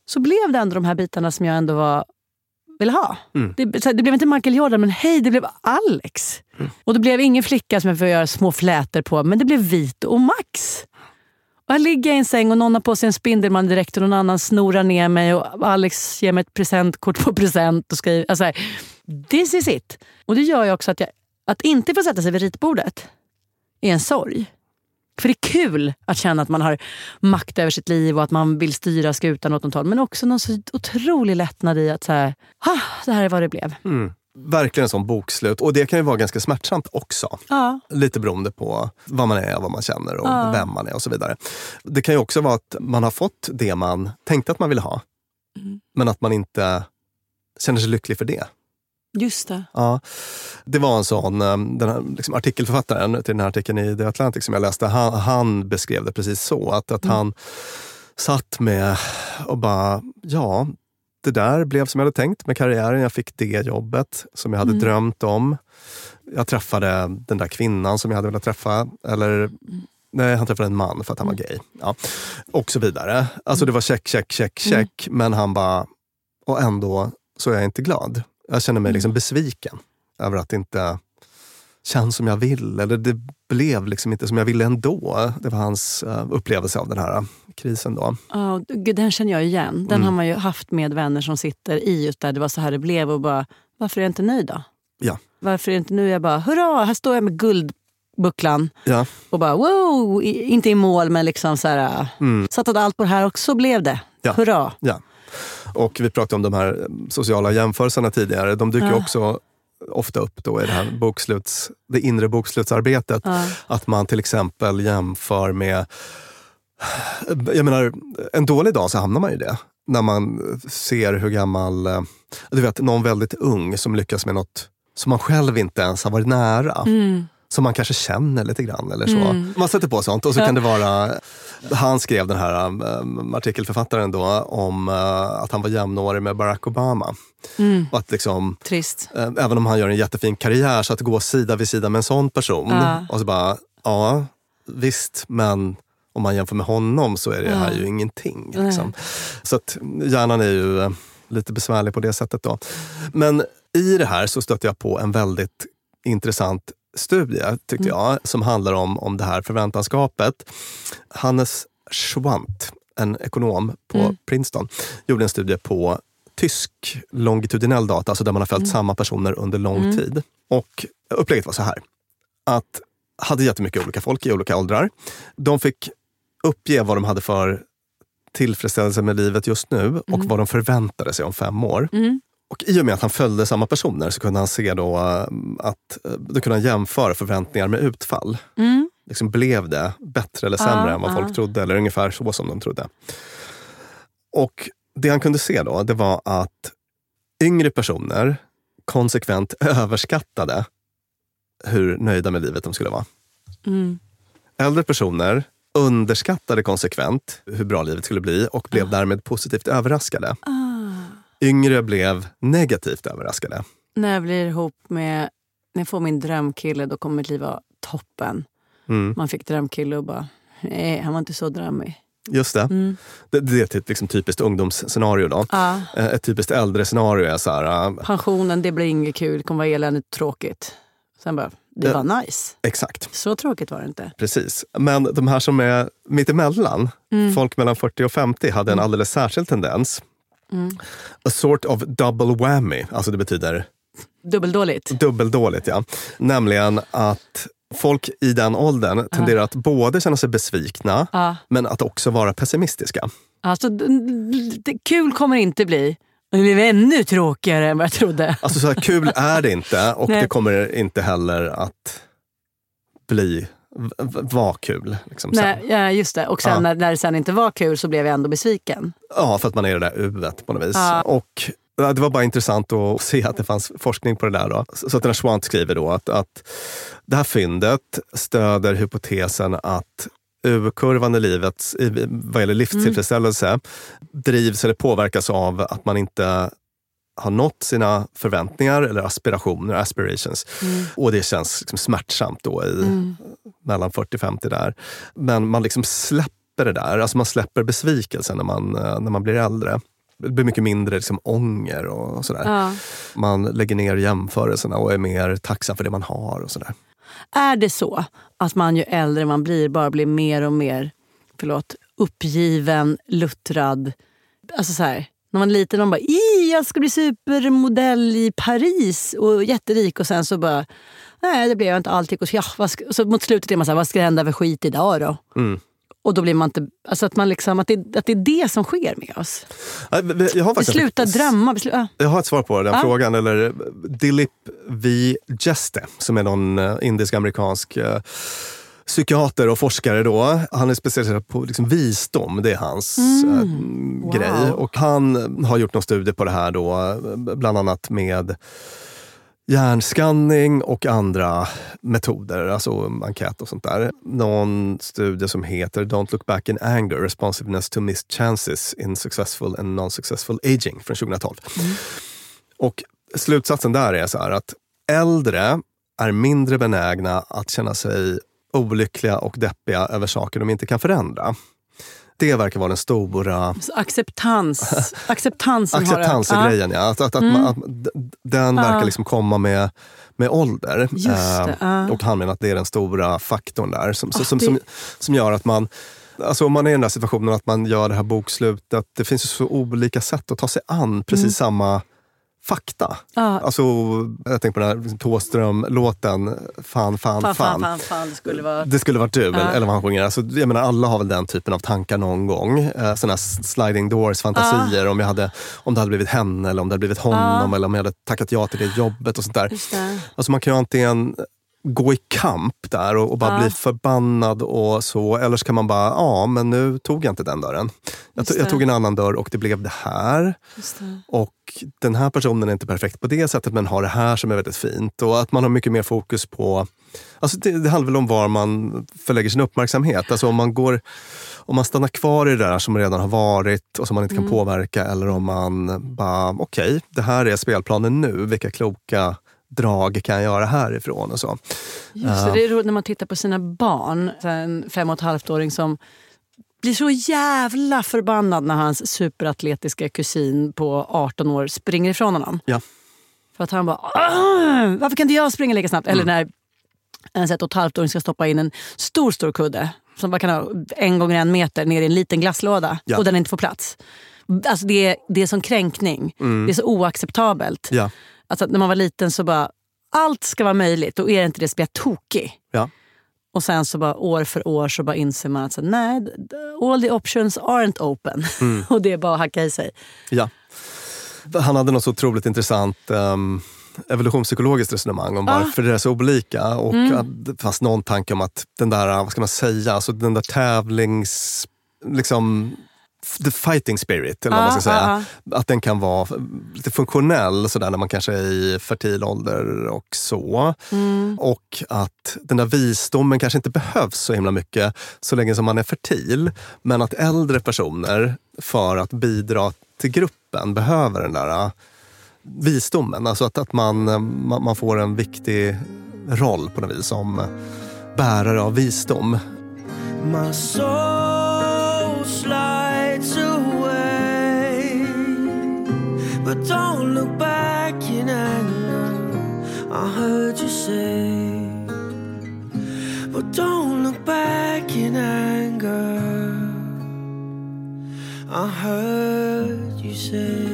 [SPEAKER 1] så blev det ändå de här bitarna som jag ändå var, ville ha.
[SPEAKER 4] Mm.
[SPEAKER 1] Det, här, det blev inte Michael Jordan, men hej, det blev Alex.
[SPEAKER 4] Mm.
[SPEAKER 1] Och det blev ingen flicka som jag får göra små flätor på, men det blev Vito och Max. Och här ligger jag i en säng och någon har på sig en Spindelman direkt och någon annan snorar ner mig och Alex ger mig ett presentkort på present. och skriver, alltså här, This is it. Och det gör ju också att, jag, att inte få sätta sig vid ritbordet är en sorg. För det är kul att känna att man har makt över sitt liv och att man vill styra skutan åt något håll. Men också någon så otrolig lättnad i att så här, ah, det här är vad det blev.
[SPEAKER 4] Mm. Verkligen en sån bokslut. Och det kan ju vara ganska smärtsamt också.
[SPEAKER 1] Ja.
[SPEAKER 4] Lite beroende på vad man är, vad man känner och
[SPEAKER 1] Ja.
[SPEAKER 4] vem man är och så vidare. Det kan ju också vara att man har fått det man tänkte att man ville ha.
[SPEAKER 1] Mm.
[SPEAKER 4] Men att man inte känner sig lycklig för det.
[SPEAKER 1] Just det.
[SPEAKER 4] Ja, det var en sån, eh, den här, liksom artikelförfattaren till den här artikeln i The Atlantic som jag läste, han, han beskrev det precis så. Att, att
[SPEAKER 1] Mm.
[SPEAKER 4] han satt med och bara, ja, det där blev som jag hade tänkt med karriären. Jag fick det jobbet som jag hade
[SPEAKER 1] Mm.
[SPEAKER 4] drömt om. Jag träffade den där kvinnan som jag hade velat träffa. Eller
[SPEAKER 1] Mm.
[SPEAKER 4] nej, han träffade en man för att han var gay. Ja. Och så vidare. Alltså det var check, check, check,
[SPEAKER 1] Mm.
[SPEAKER 4] check. Men han bara, och ändå så är jag inte glad. Jag känner mig
[SPEAKER 1] Mm.
[SPEAKER 4] liksom besviken över att det inte känns som jag vill. Eller det blev liksom inte som jag ville ändå. Det var hans eh, upplevelse av den här krisen då.
[SPEAKER 1] Ja, gud, den känner jag igen. Den
[SPEAKER 4] Mm.
[SPEAKER 1] har man ju haft med vänner som sitter i just där det var så här det blev. Och bara, varför är jag inte nöjd då?
[SPEAKER 4] Ja.
[SPEAKER 1] Varför är inte nu jag bara, hurra, här står jag med guldbucklan.
[SPEAKER 4] Ja.
[SPEAKER 1] Och bara, wow, inte i mål men liksom så här,
[SPEAKER 4] Mm.
[SPEAKER 1] satsade allt på det här och så blev det.
[SPEAKER 4] Ja.
[SPEAKER 1] Hurra.
[SPEAKER 4] Ja. Och vi pratade om de här sociala jämförelserna tidigare. De dyker
[SPEAKER 1] Ja.
[SPEAKER 4] också ofta upp då i det här boksluts, det inre bokslutsarbetet.
[SPEAKER 1] Ja.
[SPEAKER 4] Att man till exempel jämför med... Jag menar, en dålig dag så hamnar man i det. När man ser hur gammal... eh, Du vet, någon väldigt ung som lyckas med något som man själv inte ens har varit nära.
[SPEAKER 1] Mm.
[SPEAKER 4] Som man kanske känner lite grann eller så.
[SPEAKER 1] Mm.
[SPEAKER 4] Man sätter på sånt och så kan det vara... Han skrev den här um, artikelförfattaren då om uh, att han var jämnårig med Barack Obama.
[SPEAKER 1] Mm.
[SPEAKER 4] Och att liksom,
[SPEAKER 1] Trist.
[SPEAKER 4] eh, även om han gör en jättefin karriär, så att gå sida vid sida med en sån person.
[SPEAKER 1] Ja.
[SPEAKER 4] Och så bara, ja visst, men om man jämför med honom så är det här ju ingenting. Liksom. Så att hjärnan är ju eh, lite besvärlig på det sättet. då. Men i det här så stötte jag på en väldigt intressant studie, tyckte
[SPEAKER 1] Mm.
[SPEAKER 4] jag, som handlar om, om det här förväntanskapet. Hannes Schwant, en ekonom på
[SPEAKER 1] Mm.
[SPEAKER 4] Princeton, gjorde en studie på tysk longitudinell data, alltså där man har följt
[SPEAKER 1] Mm.
[SPEAKER 4] samma personer under lång
[SPEAKER 1] Mm.
[SPEAKER 4] tid. Och upplägget var så här, att hade jättemycket olika folk i olika åldrar. De fick uppge vad de hade för tillfredsställelse med livet just nu och
[SPEAKER 1] Mm.
[SPEAKER 4] vad de förväntade sig om fem år. Och I och med att han följde samma personer så kunde han se då eh, att eh, då kunde han jämföra förväntningar med utfall.
[SPEAKER 1] Mm.
[SPEAKER 4] Liksom blev det bättre eller sämre
[SPEAKER 1] Ja,
[SPEAKER 4] än vad
[SPEAKER 1] ja.
[SPEAKER 4] folk trodde? Eller ungefär så som de trodde. Och det han kunde se då, det var att yngre personer konsekvent överskattade hur nöjda med livet de skulle vara.
[SPEAKER 1] Mm.
[SPEAKER 4] Äldre personer underskattade konsekvent hur bra livet skulle bli och blev därmed positivt överraskade.
[SPEAKER 1] Ah.
[SPEAKER 4] Yngre blev negativt överraskade.
[SPEAKER 1] När jag blir ihop med, när jag får min drömkille, då kommer mitt liv vara toppen.
[SPEAKER 4] Mm.
[SPEAKER 1] Man fick drömkille och bara, nej, han var inte så drömmig.
[SPEAKER 4] Just det.
[SPEAKER 1] Mm.
[SPEAKER 4] det. Det är ett liksom typiskt ungdomsscenario. Då.
[SPEAKER 1] Ja.
[SPEAKER 4] Eh, Ett typiskt äldre scenario är så här, eh,
[SPEAKER 1] Pensionen, det blir inget kul, det kommer vara eländigt tråkigt. Sen bara, det
[SPEAKER 4] Ja.
[SPEAKER 1] var nice.
[SPEAKER 4] exakt.
[SPEAKER 1] Så tråkigt var det inte.
[SPEAKER 4] Precis. Men de här som är mittemellan,
[SPEAKER 1] Mm.
[SPEAKER 4] folk mellan 40 och 50, hade en alldeles särskild tendens.
[SPEAKER 1] Mm.
[SPEAKER 4] A sort of double whammy, alltså det betyder
[SPEAKER 1] Dubbeldåligt.
[SPEAKER 4] dubbeldåligt. Ja. Nämligen att folk i den åldern tenderar att både känna sig besvikna,
[SPEAKER 1] Ja.
[SPEAKER 4] men att också vara pessimistiska.
[SPEAKER 1] Alltså, kul kommer det inte bli. Det blev ännu tråkigare än vad jag trodde.
[SPEAKER 4] Alltså så här kul är det inte och det kommer inte heller att bli, v- v- vara kul. Liksom.
[SPEAKER 1] Nej, ja, just det. Och sen
[SPEAKER 4] Ja.
[SPEAKER 1] när, när det sen inte var kul så blev jag ändå besviken.
[SPEAKER 4] Ja, för att man är det där uvet på något vis.
[SPEAKER 1] Ja.
[SPEAKER 4] Och det var bara intressant att se att det fanns forskning på det där. Då. Så att den här Schwant skriver då att, att det här fyndet stöder hypotesen att U-kurvan i livet vad gäller livstillfredsställelse drivs eller påverkas av att man inte har nått sina förväntningar eller aspirationer, aspirations.
[SPEAKER 1] Mm.
[SPEAKER 4] Och det känns liksom smärtsamt då i
[SPEAKER 1] Mm.
[SPEAKER 4] mellan 40-50 där. Men man liksom släpper det där, alltså man släpper besvikelsen när man, eh, när man blir äldre. Det blir mycket mindre liksom ånger och sådär.
[SPEAKER 1] Ja.
[SPEAKER 4] Man lägger ner jämförelserna och är mer tacksam för det man har. och sådär.
[SPEAKER 1] Är det så att man ju äldre man blir bara blir mer och mer förlåt, uppgiven, luttrad? Alltså så här, när man är liten man bara "Ih, jag ska bli supermodell i Paris och jätterik och sen så bara nej det blev jag inte alltid. Och så, ja, så mot slutet är man så här, vad ska hända för skit idag då?
[SPEAKER 4] Mm.
[SPEAKER 1] Och då blir man inte, alltså att, man liksom, att, det, att det är det som sker med oss.
[SPEAKER 4] Jag har faktiskt
[SPEAKER 1] slutar drömma. Slu, ja.
[SPEAKER 4] Jag har ett svar på den
[SPEAKER 1] Ja.
[SPEAKER 4] frågan. Eller Dilip V. Jeste, som är någon eh, indisk-amerikansk eh, psykiater och forskare. Då. Han är specialiserad på liksom visdom, det är hans
[SPEAKER 1] Mm.
[SPEAKER 4] eh,
[SPEAKER 1] Wow.
[SPEAKER 4] grej. Och han har gjort någon studie på det här, då, bland annat med hjärnskanning och andra metoder, alltså enkät och sånt där. Någon studie som heter Don't look back in anger, responsiveness to missed chances in successful and non-successful aging från 2012. Och slutsatsen där är så här att äldre är mindre benägna att känna sig olyckliga och deppiga över saker de inte kan förändra. Det verkar vara den stora
[SPEAKER 1] acceptans. Acceptansen
[SPEAKER 4] acceptansgrejen. Ja. Att, att, att,
[SPEAKER 1] Mm.
[SPEAKER 4] man, att den verkar liksom komma med, med ålder.
[SPEAKER 1] Just det, ja.
[SPEAKER 4] Och han menar att det är den stora faktorn där som,
[SPEAKER 1] Ah,
[SPEAKER 4] som,
[SPEAKER 1] det-
[SPEAKER 4] som, som gör att man Alltså om man är i den där situationen att man gör det här bokslutet, det finns ju så olika sätt att ta sig an precis
[SPEAKER 1] Mm.
[SPEAKER 4] samma fakta.
[SPEAKER 1] Ja.
[SPEAKER 4] Alltså, jag tänker på den här liksom, Thåström-låten Fan, fan, fan.
[SPEAKER 1] Fan, fan, fan, skulle vara...
[SPEAKER 4] Det skulle varit du,
[SPEAKER 1] Ja.
[SPEAKER 4] eller vad han sjunger. Alltså, jag menar, alla har väl den typen av tankar någon gång. Eh, såna här sliding doors-fantasier. Om, jag hade, om det hade blivit henne, eller om det hade blivit honom, eller om jag hade tackat ja till det jobbet. och sånt där. Alltså, man kan ju antingen gå i kamp där och, och bara
[SPEAKER 1] Ja.
[SPEAKER 4] bli förbannad och så. Eller så kan man bara, ja men nu tog jag inte den dörren. Jag, to- jag tog en annan dörr och det blev det här.
[SPEAKER 1] Det.
[SPEAKER 4] Och den här personen är inte perfekt på det sättet men har det här som är väldigt fint. Och att man har mycket mer fokus på... Alltså det, det handlar väl om var man förlägger sin uppmärksamhet. Alltså om man, går, om man stannar kvar i det där som redan har varit och som man inte kan
[SPEAKER 1] Mm.
[SPEAKER 4] påverka. Eller om man bara, okej, det här är spelplanen nu. Vilka kloka drag kan jag göra härifrån? Och så.
[SPEAKER 1] Just det,
[SPEAKER 4] Eh,
[SPEAKER 1] det är roligt när man tittar på sina barn. En fem och ett halvt-åring som blir så jävla förbannad när hans superatletiska kusin på 18 år springer ifrån honom.
[SPEAKER 4] Ja.
[SPEAKER 1] För att han bara "Åh, “Varför kan inte jag springa lika snabbt?” Eller
[SPEAKER 4] Mm.
[SPEAKER 1] när en ett och ett halvt-åring ska stoppa in en stor, stor kudde som bara kan ha en gånger en meter ner i en liten glasslåda
[SPEAKER 4] Ja.
[SPEAKER 1] och den inte får plats. Alltså det, är, det är som kränkning.
[SPEAKER 4] Mm.
[SPEAKER 1] Det är så oacceptabelt.
[SPEAKER 4] Ja.
[SPEAKER 1] Alltså när man var liten så bara, allt ska vara möjligt och är det inte det så blir jag tokig.
[SPEAKER 4] Ja.
[SPEAKER 1] Och sen så bara år för år så bara inser man att så, nej, all the options aren't open.
[SPEAKER 4] Mm.
[SPEAKER 1] och det är bara att hacka i sig.
[SPEAKER 4] Ja. Han hade något så otroligt intressant um, evolutionspsykologiskt resonemang om
[SPEAKER 1] Ah.
[SPEAKER 4] varför det är så olika. Och
[SPEAKER 1] Mm.
[SPEAKER 4] att det fanns någon tanke om att den där, vad ska man säga, alltså den där tävlings... Liksom, the fighting spirit, eller vad man ska säga.
[SPEAKER 1] ah,
[SPEAKER 4] Att den kan vara lite funktionell sådär när man kanske är i fertil ålder och så.
[SPEAKER 1] Mm.
[SPEAKER 4] Och att den där visdomen kanske inte behövs så himla mycket så länge som man är fertil. Men att äldre personer, för att bidra till gruppen, behöver den där äh, visdomen. Alltså att, att man, äh, man, man får en viktig roll på något vis som bärare av visdom.
[SPEAKER 10] But don't look back in anger. I heard you say, but don't look back in anger. I heard you say.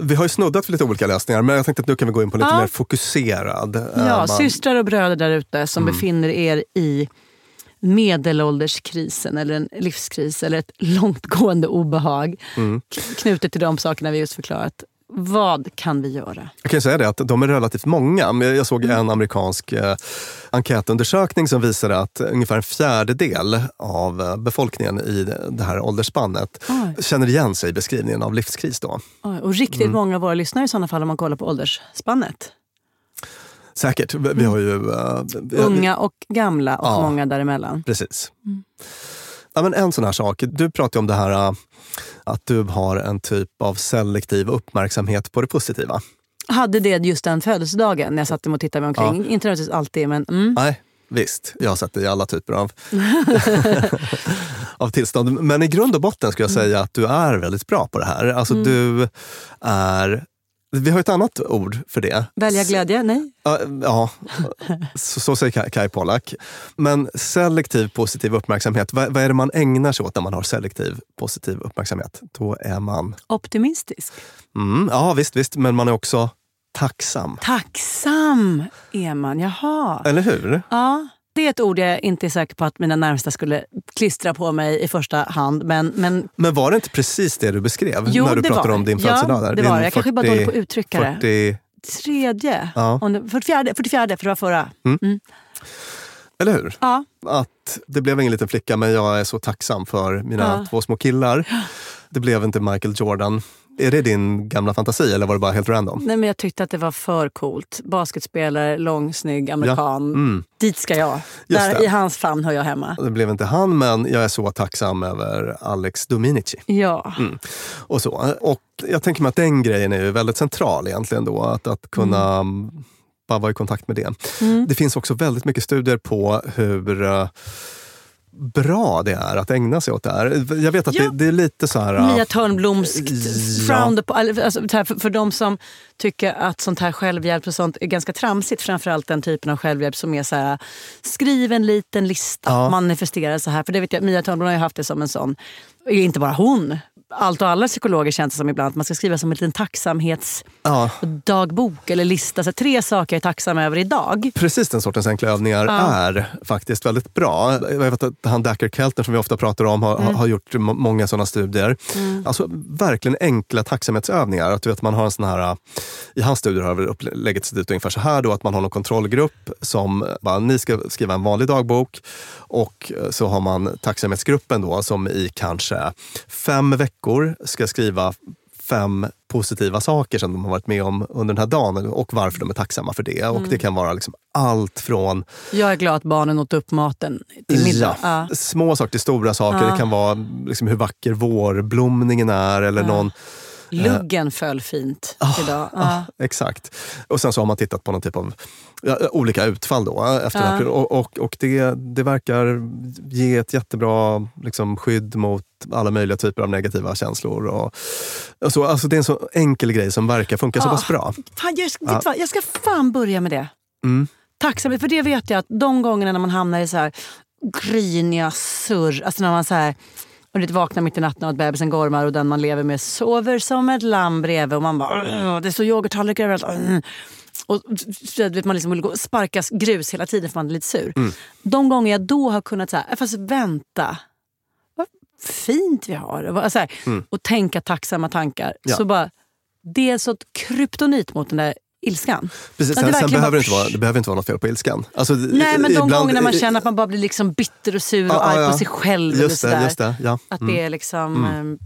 [SPEAKER 4] Vi har ju snuddat för lite olika lösningar men jag tänkte att nu kan vi gå in på lite
[SPEAKER 1] Ja.
[SPEAKER 4] mer fokuserad.
[SPEAKER 1] Ja,
[SPEAKER 4] man-
[SPEAKER 1] systrar och bröder där ute som
[SPEAKER 4] Mm.
[SPEAKER 1] befinner er i medelålderskrisen eller en livskris eller ett långtgående obehag
[SPEAKER 4] Mm.
[SPEAKER 1] knutet till de sakerna vi just förklarat. Vad kan vi göra?
[SPEAKER 4] Jag kan säga det att de är relativt många. Jag såg en amerikansk eh, enkätundersökning som visade att ungefär en fjärdedel av eh, befolkningen i det- det här åldersspannet
[SPEAKER 1] Oj.
[SPEAKER 4] känner igen sig i beskrivningen av livskris. Då.
[SPEAKER 1] Oj, Och riktigt
[SPEAKER 4] Mm.
[SPEAKER 1] många av våra lyssnare i sådana fall om man kollar på åldersspannet.
[SPEAKER 4] Säkert. Vi har ju... vi-
[SPEAKER 1] Unga och gamla och
[SPEAKER 4] Ja.
[SPEAKER 1] många däremellan.
[SPEAKER 4] Precis.
[SPEAKER 1] Mm.
[SPEAKER 4] Ja, men en sån här sak. Du pratar om det här äh, att du har en typ av selektiv uppmärksamhet på det positiva.
[SPEAKER 1] Hade det just den födelsedagen när jag satt och tittade mig omkring. Inte nödvändigtvis alltid, men... Mm.
[SPEAKER 4] Nej, visst. Jag har sett det i alla typer av, av tillstånd. Men i grund och botten skulle jag säga att du är väldigt bra på det här. Alltså
[SPEAKER 1] Mm.
[SPEAKER 4] du är... Vi har ett annat ord för det.
[SPEAKER 1] Välja glädje? Nej.
[SPEAKER 4] Ja, så, så säger Kai- Kai Pollak. Men selektiv positiv uppmärksamhet, vad, vad är det man ägnar sig åt när man har selektiv positiv uppmärksamhet? Då är man...
[SPEAKER 1] Optimistisk.
[SPEAKER 4] Mm, ja, visst, visst, men man är också tacksam.
[SPEAKER 1] Tacksam är man, jaha.
[SPEAKER 4] Eller hur?
[SPEAKER 1] Ja, det är ett ord jag inte är säker på att mina närmsta skulle klistra på mig i första hand. Men, men
[SPEAKER 4] Men var det inte precis det du beskrev
[SPEAKER 1] Jo,
[SPEAKER 4] när du pratade
[SPEAKER 1] var
[SPEAKER 4] om din födelsedag?
[SPEAKER 1] Ja, det
[SPEAKER 4] Din
[SPEAKER 1] var det. Jag kanske är bara dålig på att uttrycka det.
[SPEAKER 4] 40,
[SPEAKER 1] tredje,
[SPEAKER 4] Ja.
[SPEAKER 1] om det, 44, 44 för det var förra.
[SPEAKER 4] Mm.
[SPEAKER 1] Mm.
[SPEAKER 4] Eller hur?
[SPEAKER 1] Ja.
[SPEAKER 4] Att det blev ingen liten flicka, men jag är så tacksam för mina
[SPEAKER 1] Ja.
[SPEAKER 4] två små killar. Det blev inte Michael Jordan. Är det din gamla fantasi eller var det bara helt random?
[SPEAKER 1] Nej, men jag tyckte att det var för coolt. Basketspelare, lång, snygg, amerikan.
[SPEAKER 4] Mm.
[SPEAKER 1] Dit ska jag. Där. I hans famn hör jag hemma.
[SPEAKER 4] Det blev inte han, men jag är så tacksam över Alex Dominici.
[SPEAKER 1] Ja.
[SPEAKER 4] Mm. Och, så. och jag tänker mig att den grejen är ju väldigt central egentligen då. Att, att kunna mm. bara vara i kontakt med det.
[SPEAKER 1] Mm.
[SPEAKER 4] Det finns också väldigt mycket studier på hur eh, bra det är att ägna sig åt det här. Jag vet att
[SPEAKER 1] Ja.
[SPEAKER 4] det, det är lite så här...
[SPEAKER 1] Mia Törnblomskt,
[SPEAKER 4] Ja.
[SPEAKER 1] på, alltså, så här, för, för de som tycker att sånt här självhjälp och sånt är ganska tramsigt, framförallt den typen av självhjälp som är så här, skriv en liten lista,
[SPEAKER 4] Ja.
[SPEAKER 1] manifestera så här. För det vet jag, Mia Törnblom har ju haft det som en sån, inte bara hon, allt och alla psykologer känns det som ibland att man ska skriva som en liten tacksamhetsdagbok eller lista. Så tre saker jag är tacksam över idag.
[SPEAKER 4] Precis den sortens enkla övningar
[SPEAKER 1] Ja.
[SPEAKER 4] är faktiskt väldigt bra. Jag vet att han Dacker Keltner som vi ofta pratar om har,
[SPEAKER 1] Mm.
[SPEAKER 4] har gjort må- många sådana studier.
[SPEAKER 1] Mm.
[SPEAKER 4] Alltså verkligen enkla tacksamhetsövningar. Att du vet, man har en sån här, I hans studier har upplägget sett ut ungefär så här då, att man har någon kontrollgrupp som bara, ni ska skriva en vanlig dagbok och så har man tacksamhetsgruppen då som i kanske fem veckor ska skriva fem positiva saker som de har varit med om under den här dagen och varför de är tacksamma för det. Och
[SPEAKER 1] Mm.
[SPEAKER 4] det kan vara liksom allt från
[SPEAKER 1] Jag är glad att barnen åt upp maten till middag.
[SPEAKER 4] Ja,
[SPEAKER 1] Ja.
[SPEAKER 4] små saker till stora saker.
[SPEAKER 1] Ja.
[SPEAKER 4] Det kan vara liksom hur vacker vårblomningen är eller någon
[SPEAKER 1] Luggen föll fint idag. Ja.
[SPEAKER 4] Exakt. Och sen så har man tittat på någon typ av olika utfall då. eh, Efter
[SPEAKER 1] Ja.
[SPEAKER 4] och och, och det, det verkar ge ett jättebra liksom, skydd mot alla möjliga typer av negativa känslor. Och, och så, alltså det är en så enkel grej som verkar funka så
[SPEAKER 1] Ja.
[SPEAKER 4] pass bra.
[SPEAKER 1] Fan, jag, vet
[SPEAKER 4] Ja.
[SPEAKER 1] du jag ska fan börja med det.
[SPEAKER 4] Mm.
[SPEAKER 1] Tacksamhet, för det vet jag att de gångerna när man hamnar i så här gryniga surr, alltså när man så här, och lite vaknar mitt i natten och att bebisen gormar och den man lever med sover som ett lamm bredvid och man bara "Åh, det är så yoghurttallrikar överallt. Åh." Och vet man liksom vill gå och sparka grus hela tiden för man är lite sur.
[SPEAKER 4] Mm.
[SPEAKER 1] De gånger jag då har kunnat säga, fast vänta, vad fint vi har. Så här,
[SPEAKER 4] Mm.
[SPEAKER 1] och tänka tacksamma tankar.
[SPEAKER 4] Ja.
[SPEAKER 1] Så bara, det är så ett kryptonit mot den där ilskan.
[SPEAKER 4] Precis,
[SPEAKER 1] det
[SPEAKER 4] sen, sen behöver
[SPEAKER 1] bara-
[SPEAKER 4] det, inte vara, det behöver inte vara något fel på ilskan. Alltså,
[SPEAKER 1] Nej, men de
[SPEAKER 4] ibland-
[SPEAKER 1] gångerna man känner att man bara blir liksom bitter och sur och
[SPEAKER 4] Ja,
[SPEAKER 1] arg
[SPEAKER 4] ja,
[SPEAKER 1] på sig själv.
[SPEAKER 4] Just det, just det, ja.
[SPEAKER 1] Att
[SPEAKER 4] Mm.
[SPEAKER 1] det är liksom
[SPEAKER 4] Mm.
[SPEAKER 1] eh,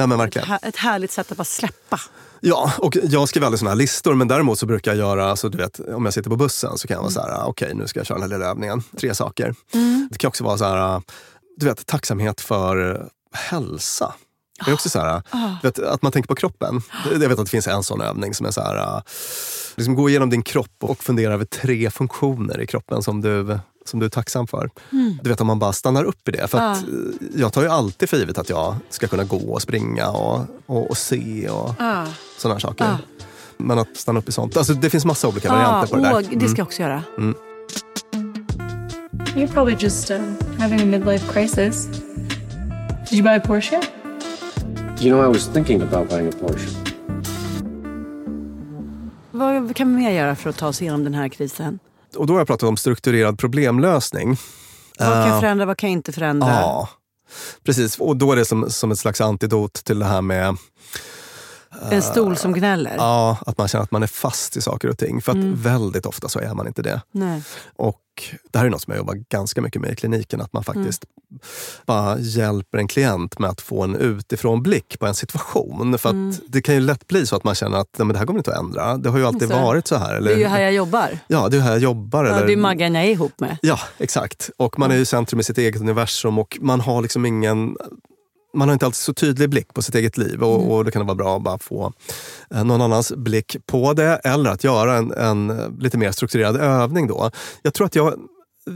[SPEAKER 4] Ja, men
[SPEAKER 1] ett,
[SPEAKER 4] verkligen.
[SPEAKER 1] ett härligt sätt att bara släppa.
[SPEAKER 4] Ja, och jag skriver aldrig såna här listor, men däremot så brukar jag göra, alltså, du vet, om jag sitter på bussen så kan jag vara så här, okej nu ska jag köra den här lilla övningen. Tre saker.
[SPEAKER 1] Mm.
[SPEAKER 4] Det kan också vara så här, du vet, tacksamhet för hälsa. Det är också så här,
[SPEAKER 1] Ah.
[SPEAKER 4] du vet, att man tänker på kroppen. Jag vet att det finns en sån övning som är så här, liksom gå igenom din kropp och fundera över tre funktioner i kroppen som du, som du är tacksam för.
[SPEAKER 1] Mm.
[SPEAKER 4] Du vet om man bara stannar upp i det. För att
[SPEAKER 1] Ah.
[SPEAKER 4] eh, jag tar ju alltid för givet att jag ska kunna gå och springa och, och, och se och
[SPEAKER 1] Ah.
[SPEAKER 4] sådana här saker.
[SPEAKER 1] Ah.
[SPEAKER 4] Men att stanna upp i sånt. Alltså, det finns massa olika varianter på det där.
[SPEAKER 1] åh, det ska jag också göra.
[SPEAKER 4] Mm.
[SPEAKER 11] You're probably just uh, having a midlife crisis. Did you buy a Porsche?
[SPEAKER 6] You know, I was thinking about buying a Porsche.
[SPEAKER 1] Vad kan vi mer göra för att ta oss igenom den här krisen?
[SPEAKER 4] Och då har jag pratat om strukturerad problemlösning.
[SPEAKER 1] Vad kan
[SPEAKER 4] Eh,
[SPEAKER 1] förändra, vad kan inte förändra?
[SPEAKER 4] Ja, precis. Och då är det som, som ett slags antidot till det här med
[SPEAKER 1] En stol som gnäller?
[SPEAKER 4] Ja, att man känner att man är fast i saker och ting. För att
[SPEAKER 1] Mm.
[SPEAKER 4] väldigt ofta så är man inte det.
[SPEAKER 1] Nej.
[SPEAKER 4] Och det här är något som jag jobbar ganska mycket med i kliniken. Att man faktiskt bara hjälper en klient med att få en utifrån blick på en situation. För att
[SPEAKER 1] Mm.
[SPEAKER 4] det kan ju lätt bli så att man känner att nej, men det här går inte att ändra. Det har ju alltid
[SPEAKER 1] Så.
[SPEAKER 4] varit så här. Eller,
[SPEAKER 1] Det är ju här jag jobbar.
[SPEAKER 4] Ja, det är här jag jobbar.
[SPEAKER 1] Ja,
[SPEAKER 4] eller,
[SPEAKER 1] det är Maggan jag är ihop med.
[SPEAKER 4] Ja, exakt. Och man är ju centrum i sitt eget universum och man har liksom ingen man har inte alltid så tydlig blick på sitt eget liv och, och då kan det vara bra att bara få eh, någon annans blick på det eller att göra en, en eh, lite mer strukturerad övning då. Jag tror att jag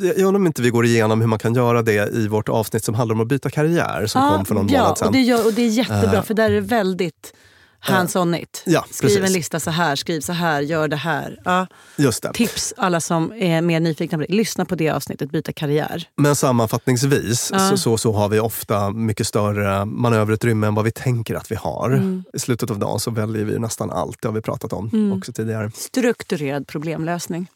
[SPEAKER 4] jag undrar om inte vi går igenom hur man kan göra det i vårt avsnitt som handlar om att byta karriär som kom för någon
[SPEAKER 1] ja,
[SPEAKER 4] månad sedan.
[SPEAKER 1] Och det, gör, och det är jättebra
[SPEAKER 4] Eh,
[SPEAKER 1] för där är det väldigt hands-on-igt.
[SPEAKER 4] Ja,
[SPEAKER 1] skriv
[SPEAKER 4] precis.
[SPEAKER 1] en lista så här, skriv så här, gör det här. Ja.
[SPEAKER 4] Just det.
[SPEAKER 1] Tips alla som är mer nyfikna på det. Lyssna på det avsnittet, byta karriär.
[SPEAKER 4] Men sammanfattningsvis
[SPEAKER 1] Ja.
[SPEAKER 4] så, så, så har vi ofta mycket större manöverutrymme än vad vi tänker att vi har.
[SPEAKER 1] Mm.
[SPEAKER 4] I slutet av dagen så väljer vi nästan allt, det har vi pratat om
[SPEAKER 1] Mm.
[SPEAKER 4] också tidigare.
[SPEAKER 1] Strukturerad problemlösning.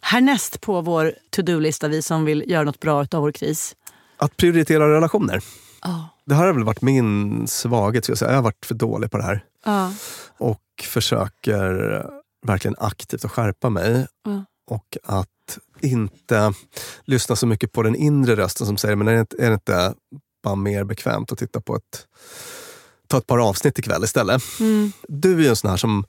[SPEAKER 1] Härnäst på vår to-do-lista, vi som vill göra något bra av vår kris.
[SPEAKER 4] Att prioritera relationer.
[SPEAKER 1] Ja.
[SPEAKER 4] Det här har väl varit min svaghet. Ska jag, säga. jag har varit för dålig på det här.
[SPEAKER 1] Ja.
[SPEAKER 4] Och försöker verkligen aktivt att skärpa mig.
[SPEAKER 1] Ja.
[SPEAKER 4] Och att inte lyssna så mycket på den inre rösten som säger, men är det inte, är det inte bara mer bekvämt att titta på ett, ta ett par avsnitt ikväll istället?
[SPEAKER 1] Mm.
[SPEAKER 4] Du är ju en sån här som,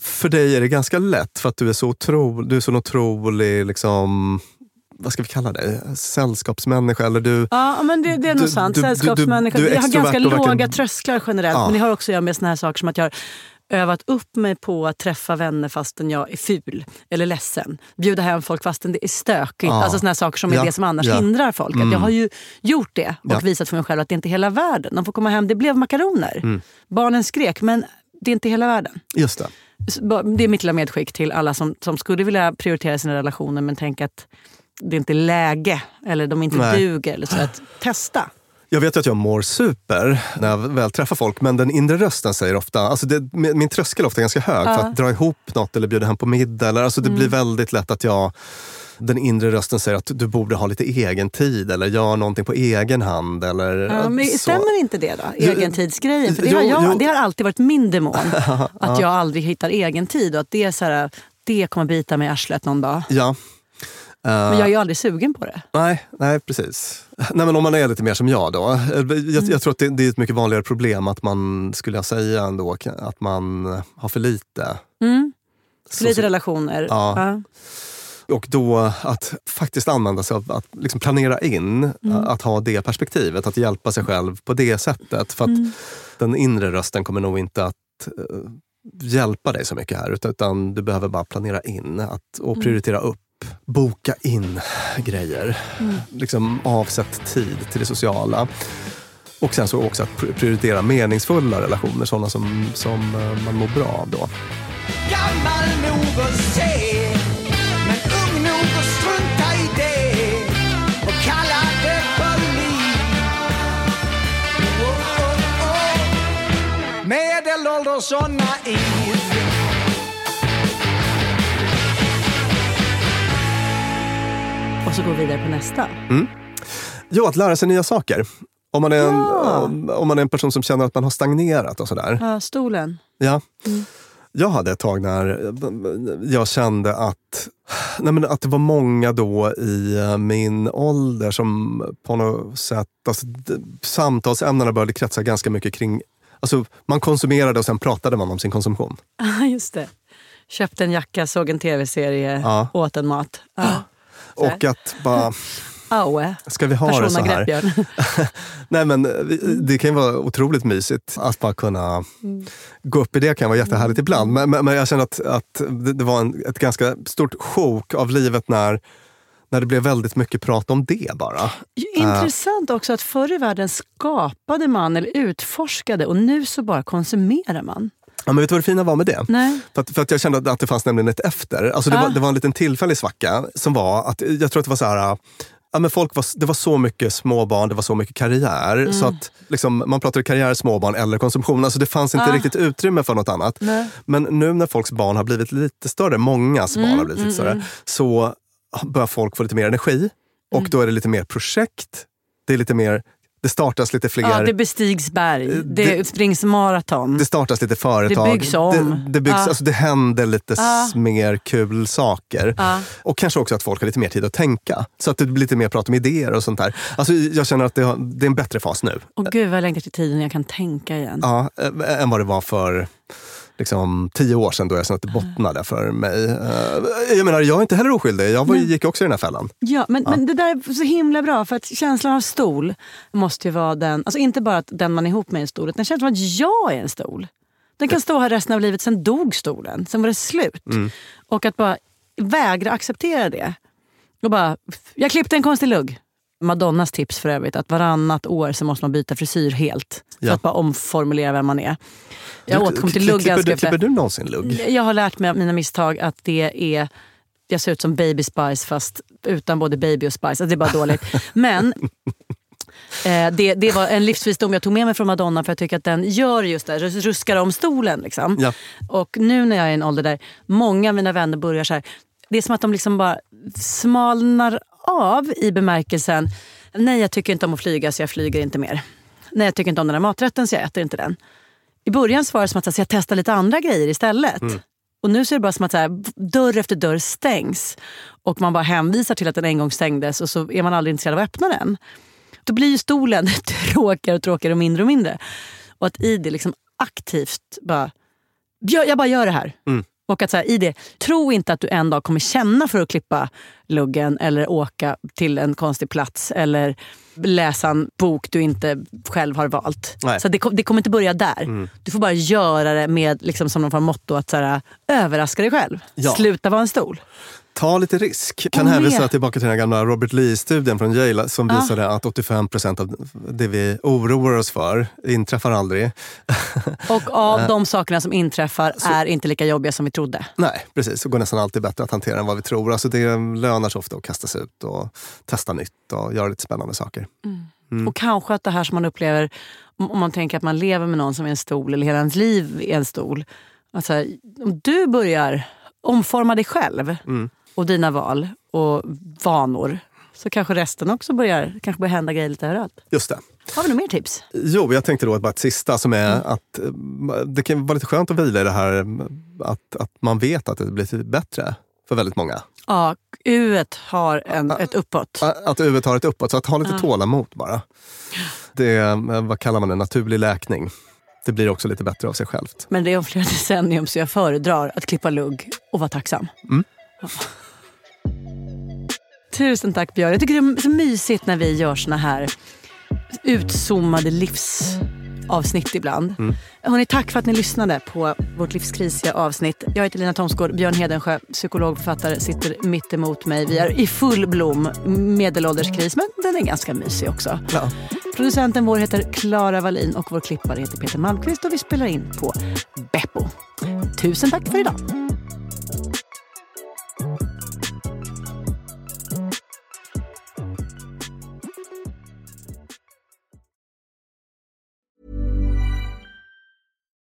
[SPEAKER 4] för dig är det ganska lätt för att du är så, otro, du är så otrolig, liksom, vad ska vi kalla dig, sällskapsmänniska. Eller du,
[SPEAKER 1] Ja, men det, det är nog
[SPEAKER 4] Du-
[SPEAKER 1] sant.
[SPEAKER 4] du- du-
[SPEAKER 1] Sällskapsmänniska.
[SPEAKER 4] du är
[SPEAKER 1] jag har ganska
[SPEAKER 4] och
[SPEAKER 1] låga
[SPEAKER 4] verkligen-
[SPEAKER 1] trösklar generellt.
[SPEAKER 4] Ja.
[SPEAKER 1] Men det har också att göra med såna här saker som att jag har övat upp mig på att träffa vänner fastän jag är ful eller ledsen. Bjuda hem folk fastän det är stökigt.
[SPEAKER 4] Ja.
[SPEAKER 1] Alltså såna här saker som
[SPEAKER 4] Ja.
[SPEAKER 1] är det som annars
[SPEAKER 4] Ja.
[SPEAKER 1] hindrar folk.
[SPEAKER 4] Mm.
[SPEAKER 1] jag har ju gjort det och visat för mig själv att det inte är hela världen. De får komma hem, det blev makaroner.
[SPEAKER 4] Mm.
[SPEAKER 1] Barnen skrek, men det är inte hela världen.
[SPEAKER 4] just det.
[SPEAKER 1] Det är mitt lilla medskick till alla som, som skulle vilja prioritera sina relationer men tänker att det inte är läge eller de inte
[SPEAKER 4] Nej.
[SPEAKER 1] duger. Eller så att testa.
[SPEAKER 4] Jag vet ju att jag mår super när jag väl träffar folk, men den inre rösten säger ofta... Alltså det, min tröskel är ofta ganska hög
[SPEAKER 1] Ja.
[SPEAKER 4] för att dra ihop något eller bjuda hem på middag. Eller, alltså det
[SPEAKER 1] Mm.
[SPEAKER 4] blir väldigt lätt att jag... Den inre rösten säger att du borde ha lite egen tid eller gör någonting på egen hand. Eller,
[SPEAKER 1] Ja, men
[SPEAKER 4] så.
[SPEAKER 1] stämmer inte det då? Egentidsgrejen? För det,
[SPEAKER 4] jo,
[SPEAKER 1] har jag,
[SPEAKER 4] jo.
[SPEAKER 1] det har alltid varit min demon. Att jag aldrig hittar egen tid och att det, är så här, det kommer bita mig i arslet någon dag.
[SPEAKER 4] Ja.
[SPEAKER 1] Men
[SPEAKER 4] Eh,
[SPEAKER 1] jag är ju aldrig sugen på det.
[SPEAKER 4] Nej, nej, precis. Nej, men om man är lite mer som jag då. Eh, Jag,
[SPEAKER 1] Mm.
[SPEAKER 4] jag tror att det, det är ett mycket vanligare problem att man, skulle jag säga ändå, att man har för lite.
[SPEAKER 1] Mm.
[SPEAKER 4] Så-
[SPEAKER 1] Lite relationer.
[SPEAKER 4] Ja. Och då att faktiskt använda sig av att liksom planera in,
[SPEAKER 1] Mm.
[SPEAKER 4] att ha det perspektivet, att hjälpa sig själv på det sättet. För att
[SPEAKER 1] Mm.
[SPEAKER 4] den inre rösten kommer nog inte att eh, hjälpa dig så mycket här, utan, utan du behöver bara planera in att, och
[SPEAKER 1] Mm.
[SPEAKER 4] prioritera upp. Boka in grejer.
[SPEAKER 1] Mm.
[SPEAKER 4] Liksom avsätt tid till det sociala. Och sen så också att pr- prioritera meningsfulla relationer, sådana som, som eh, man mår bra av då.
[SPEAKER 10] Gammal nog att se Men ung nog att strunta i det Och kalla det för liv oh, oh, oh. Medelålders och naiv
[SPEAKER 1] Och så går vi vidare på nästa.
[SPEAKER 4] Mm. Jo, att lära sig nya saker. Om man, är en,
[SPEAKER 1] Ja.
[SPEAKER 4] om, om man är en person som känner att man har stagnerat och sådär.
[SPEAKER 1] Ja, stolen.
[SPEAKER 4] Ja.
[SPEAKER 1] Mm.
[SPEAKER 4] Jag hade ett tag när jag kände att, nej men att det var många då i eh, min ålder som på något sätt, alltså, samtalsämnena började kretsa ganska mycket kring, alltså man konsumerade och sen pratade man om sin konsumtion.
[SPEAKER 1] Ja, just det. Köpte en jacka, såg en tv-serie,
[SPEAKER 4] Ja.
[SPEAKER 1] åt en mat. Ja.
[SPEAKER 4] Och att bara,
[SPEAKER 1] Aue.
[SPEAKER 4] ska vi ha det så här? Nej men eh, det kan ju vara otroligt mysigt att bara kunna
[SPEAKER 1] Mm.
[SPEAKER 4] gå upp i det kan vara jättehärligt ibland. Men, men, men jag känner att, att det, var en, ett ganska stort sjok av livet när, när det blev väldigt mycket prat om det bara.
[SPEAKER 1] Ju Intressant också att förr i världen skapade man eller utforskade och nu så bara konsumerar man.
[SPEAKER 4] Ja, men vet du vad det fina var med det?
[SPEAKER 1] Nej.
[SPEAKER 4] För att, för att jag kände att- det fanns nämligen ett efter. Alltså det,
[SPEAKER 1] Ah.
[SPEAKER 4] var, det var en liten tillfällig svacka som var att jag tror att det var så här Ja, men folk var, det var så mycket småbarn, det var så mycket karriär.
[SPEAKER 1] Mm.
[SPEAKER 4] Så att liksom, man pratade karriär, småbarn eller konsumtion. Alltså det fanns inte
[SPEAKER 1] Ah.
[SPEAKER 4] riktigt utrymme för något annat.
[SPEAKER 1] Nej.
[SPEAKER 4] Men nu när folks barn har blivit lite större, mångas barn
[SPEAKER 1] Mm,
[SPEAKER 4] har blivit lite
[SPEAKER 1] mm,
[SPEAKER 4] större,
[SPEAKER 1] mm.
[SPEAKER 4] så börjar folk få lite mer energi. Och
[SPEAKER 1] Mm.
[SPEAKER 4] då är det lite mer projekt. Det är lite mer Det startas lite fler...
[SPEAKER 1] Ja, det bestigs berg, det,
[SPEAKER 4] det-
[SPEAKER 1] springs maraton.
[SPEAKER 4] Det startas lite företag.
[SPEAKER 1] Det byggs om.
[SPEAKER 4] Det, det, byggs,
[SPEAKER 1] Ja.
[SPEAKER 4] alltså det händer lite s- mer kul saker.
[SPEAKER 1] Ja.
[SPEAKER 4] Och kanske också att folk har lite mer tid att tänka. Så att det blir lite mer prat om idéer och sånt där. Alltså jag känner att det, har, det är en bättre fas nu.
[SPEAKER 1] Och gud vad jag längtar till tiden när jag kan tänka igen.
[SPEAKER 4] Ja, äh, än vad det var för liksom, tio år sedan då jag kände att det bottnade för mig. Eh, jag menar, jag är inte heller oskyldig. Jag var, gick också i den här fällan.
[SPEAKER 1] Ja, men,
[SPEAKER 4] Ja.
[SPEAKER 1] men det där är så himla bra för att känslan av stol måste ju vara den, alltså inte bara att den man är ihop med är en stol, utan känslan av att jag är en stol. Den kan stå här resten av livet, sen dog stolen, sen var det slut.
[SPEAKER 4] Mm.
[SPEAKER 1] Och att bara vägra acceptera det. Och bara, jag klippte en konstig lugg. Madonnas tips för övrigt, att varannat år så måste man byta frisyr helt. För
[SPEAKER 4] Ja.
[SPEAKER 1] att bara omformulera vem man är. Jag återkom till lugg
[SPEAKER 4] klipper du, klipper du någonsin lugg?
[SPEAKER 1] jag har lärt mig av mina misstag att det är jag ser ut som baby spice fast utan både baby och spice. Alltså det är bara dåligt. Men eh, det, det var en livsvisdom jag tog med mig från Madonna för jag tycker att den gör just det, rus- ruskar om stolen. Liksom.
[SPEAKER 4] Ja.
[SPEAKER 1] Och nu när jag är i en ålder där många av mina vänner börjar så här. Det är som att de liksom bara smalnar av i bemärkelsen nej jag tycker inte om att flyga så jag flyger inte mer. Nej jag tycker inte om den här maträtten så jag äter inte den. I början så var det som att så här, så jag testar lite andra grejer istället.
[SPEAKER 4] Mm.
[SPEAKER 1] Och nu så är det bara som att här, dörr efter dörr stängs. Och man bara hänvisar till att den en gång stängdes och så är man aldrig intresserad av att öppna den. Då blir ju stolen tråkigare och tråkigare och mindre och mindre. Och att i det liksom aktivt bara, jag, jag bara gör det här.
[SPEAKER 4] Mm.
[SPEAKER 1] Och att så här, i det, tro inte att du en dag kommer känna för att klippa luggen eller åka till en konstig plats eller läsa en bok du inte själv har valt.
[SPEAKER 4] Nej.
[SPEAKER 1] Så det, det kommer inte börja där.
[SPEAKER 4] Mm.
[SPEAKER 1] Du får bara göra det med liksom som någon form av motto att så här, överraska dig själv.
[SPEAKER 4] Ja.
[SPEAKER 1] Sluta vara en stol.
[SPEAKER 4] Ta lite risk. Kan
[SPEAKER 1] Och
[SPEAKER 4] hänvisa tillbaka till den gamla Robert Lee-studien från Yale som
[SPEAKER 1] Ja.
[SPEAKER 4] visade att 85 procent av det vi oroar oss för inträffar aldrig.
[SPEAKER 1] Och av
[SPEAKER 4] Eh,
[SPEAKER 1] de sakerna som inträffar
[SPEAKER 4] så-
[SPEAKER 1] är inte lika jobbiga som vi trodde.
[SPEAKER 4] Nej, precis. Det går nästan alltid bättre att hantera än vad vi tror. Alltså det lönar sig ofta att kasta sig ut och testa nytt och göra lite spännande saker. Mm.
[SPEAKER 1] Och kanske att det här som man upplever, om man tänker att man lever med någon som är en stol eller hela ens liv är en stol. Att så här, om du börjar omforma dig själv
[SPEAKER 4] Mm.
[SPEAKER 1] Och dina val och vanor så kanske resten också börjar, kanske börjar hända grejer lite överallt.
[SPEAKER 4] Just det.
[SPEAKER 1] Har vi några mer tips?
[SPEAKER 4] Jo, jag tänkte då bara ett sista som är
[SPEAKER 1] Mm.
[SPEAKER 4] att eh, det kan vara lite skönt att vila i det här att, att man vet att det blir bättre för väldigt många.
[SPEAKER 1] Ja, U har en, ett uppåt.
[SPEAKER 4] Att U tar ett uppåt, så att ha lite
[SPEAKER 1] Ja.
[SPEAKER 4] tålamod bara. Det är, eh, vad kallar man det, naturlig läkning. Det blir också lite bättre av sig självt.
[SPEAKER 1] Men det är om flera decennium så jag föredrar att klippa lugg och vara tacksam.
[SPEAKER 4] Mm.
[SPEAKER 1] Ja. Tusen tack Björn. Jag tycker det är så mysigt när vi gör såna här utzoomade livsavsnitt ibland.
[SPEAKER 4] Mm.
[SPEAKER 1] Hörrni, tack för att ni lyssnade på vårt livskrisiga avsnitt. Jag heter Lina Thomsgård, Björn Hedensjö, psykolog författare, sitter mitt emot mig. Vi är i full blom, medelålderskris, men den är ganska mysig också.
[SPEAKER 4] Ja.
[SPEAKER 1] Producenten vår heter Klara Wallin och vår klippare heter Peter Malmqvist och vi spelar in på Beppo. Tusen tack för idag.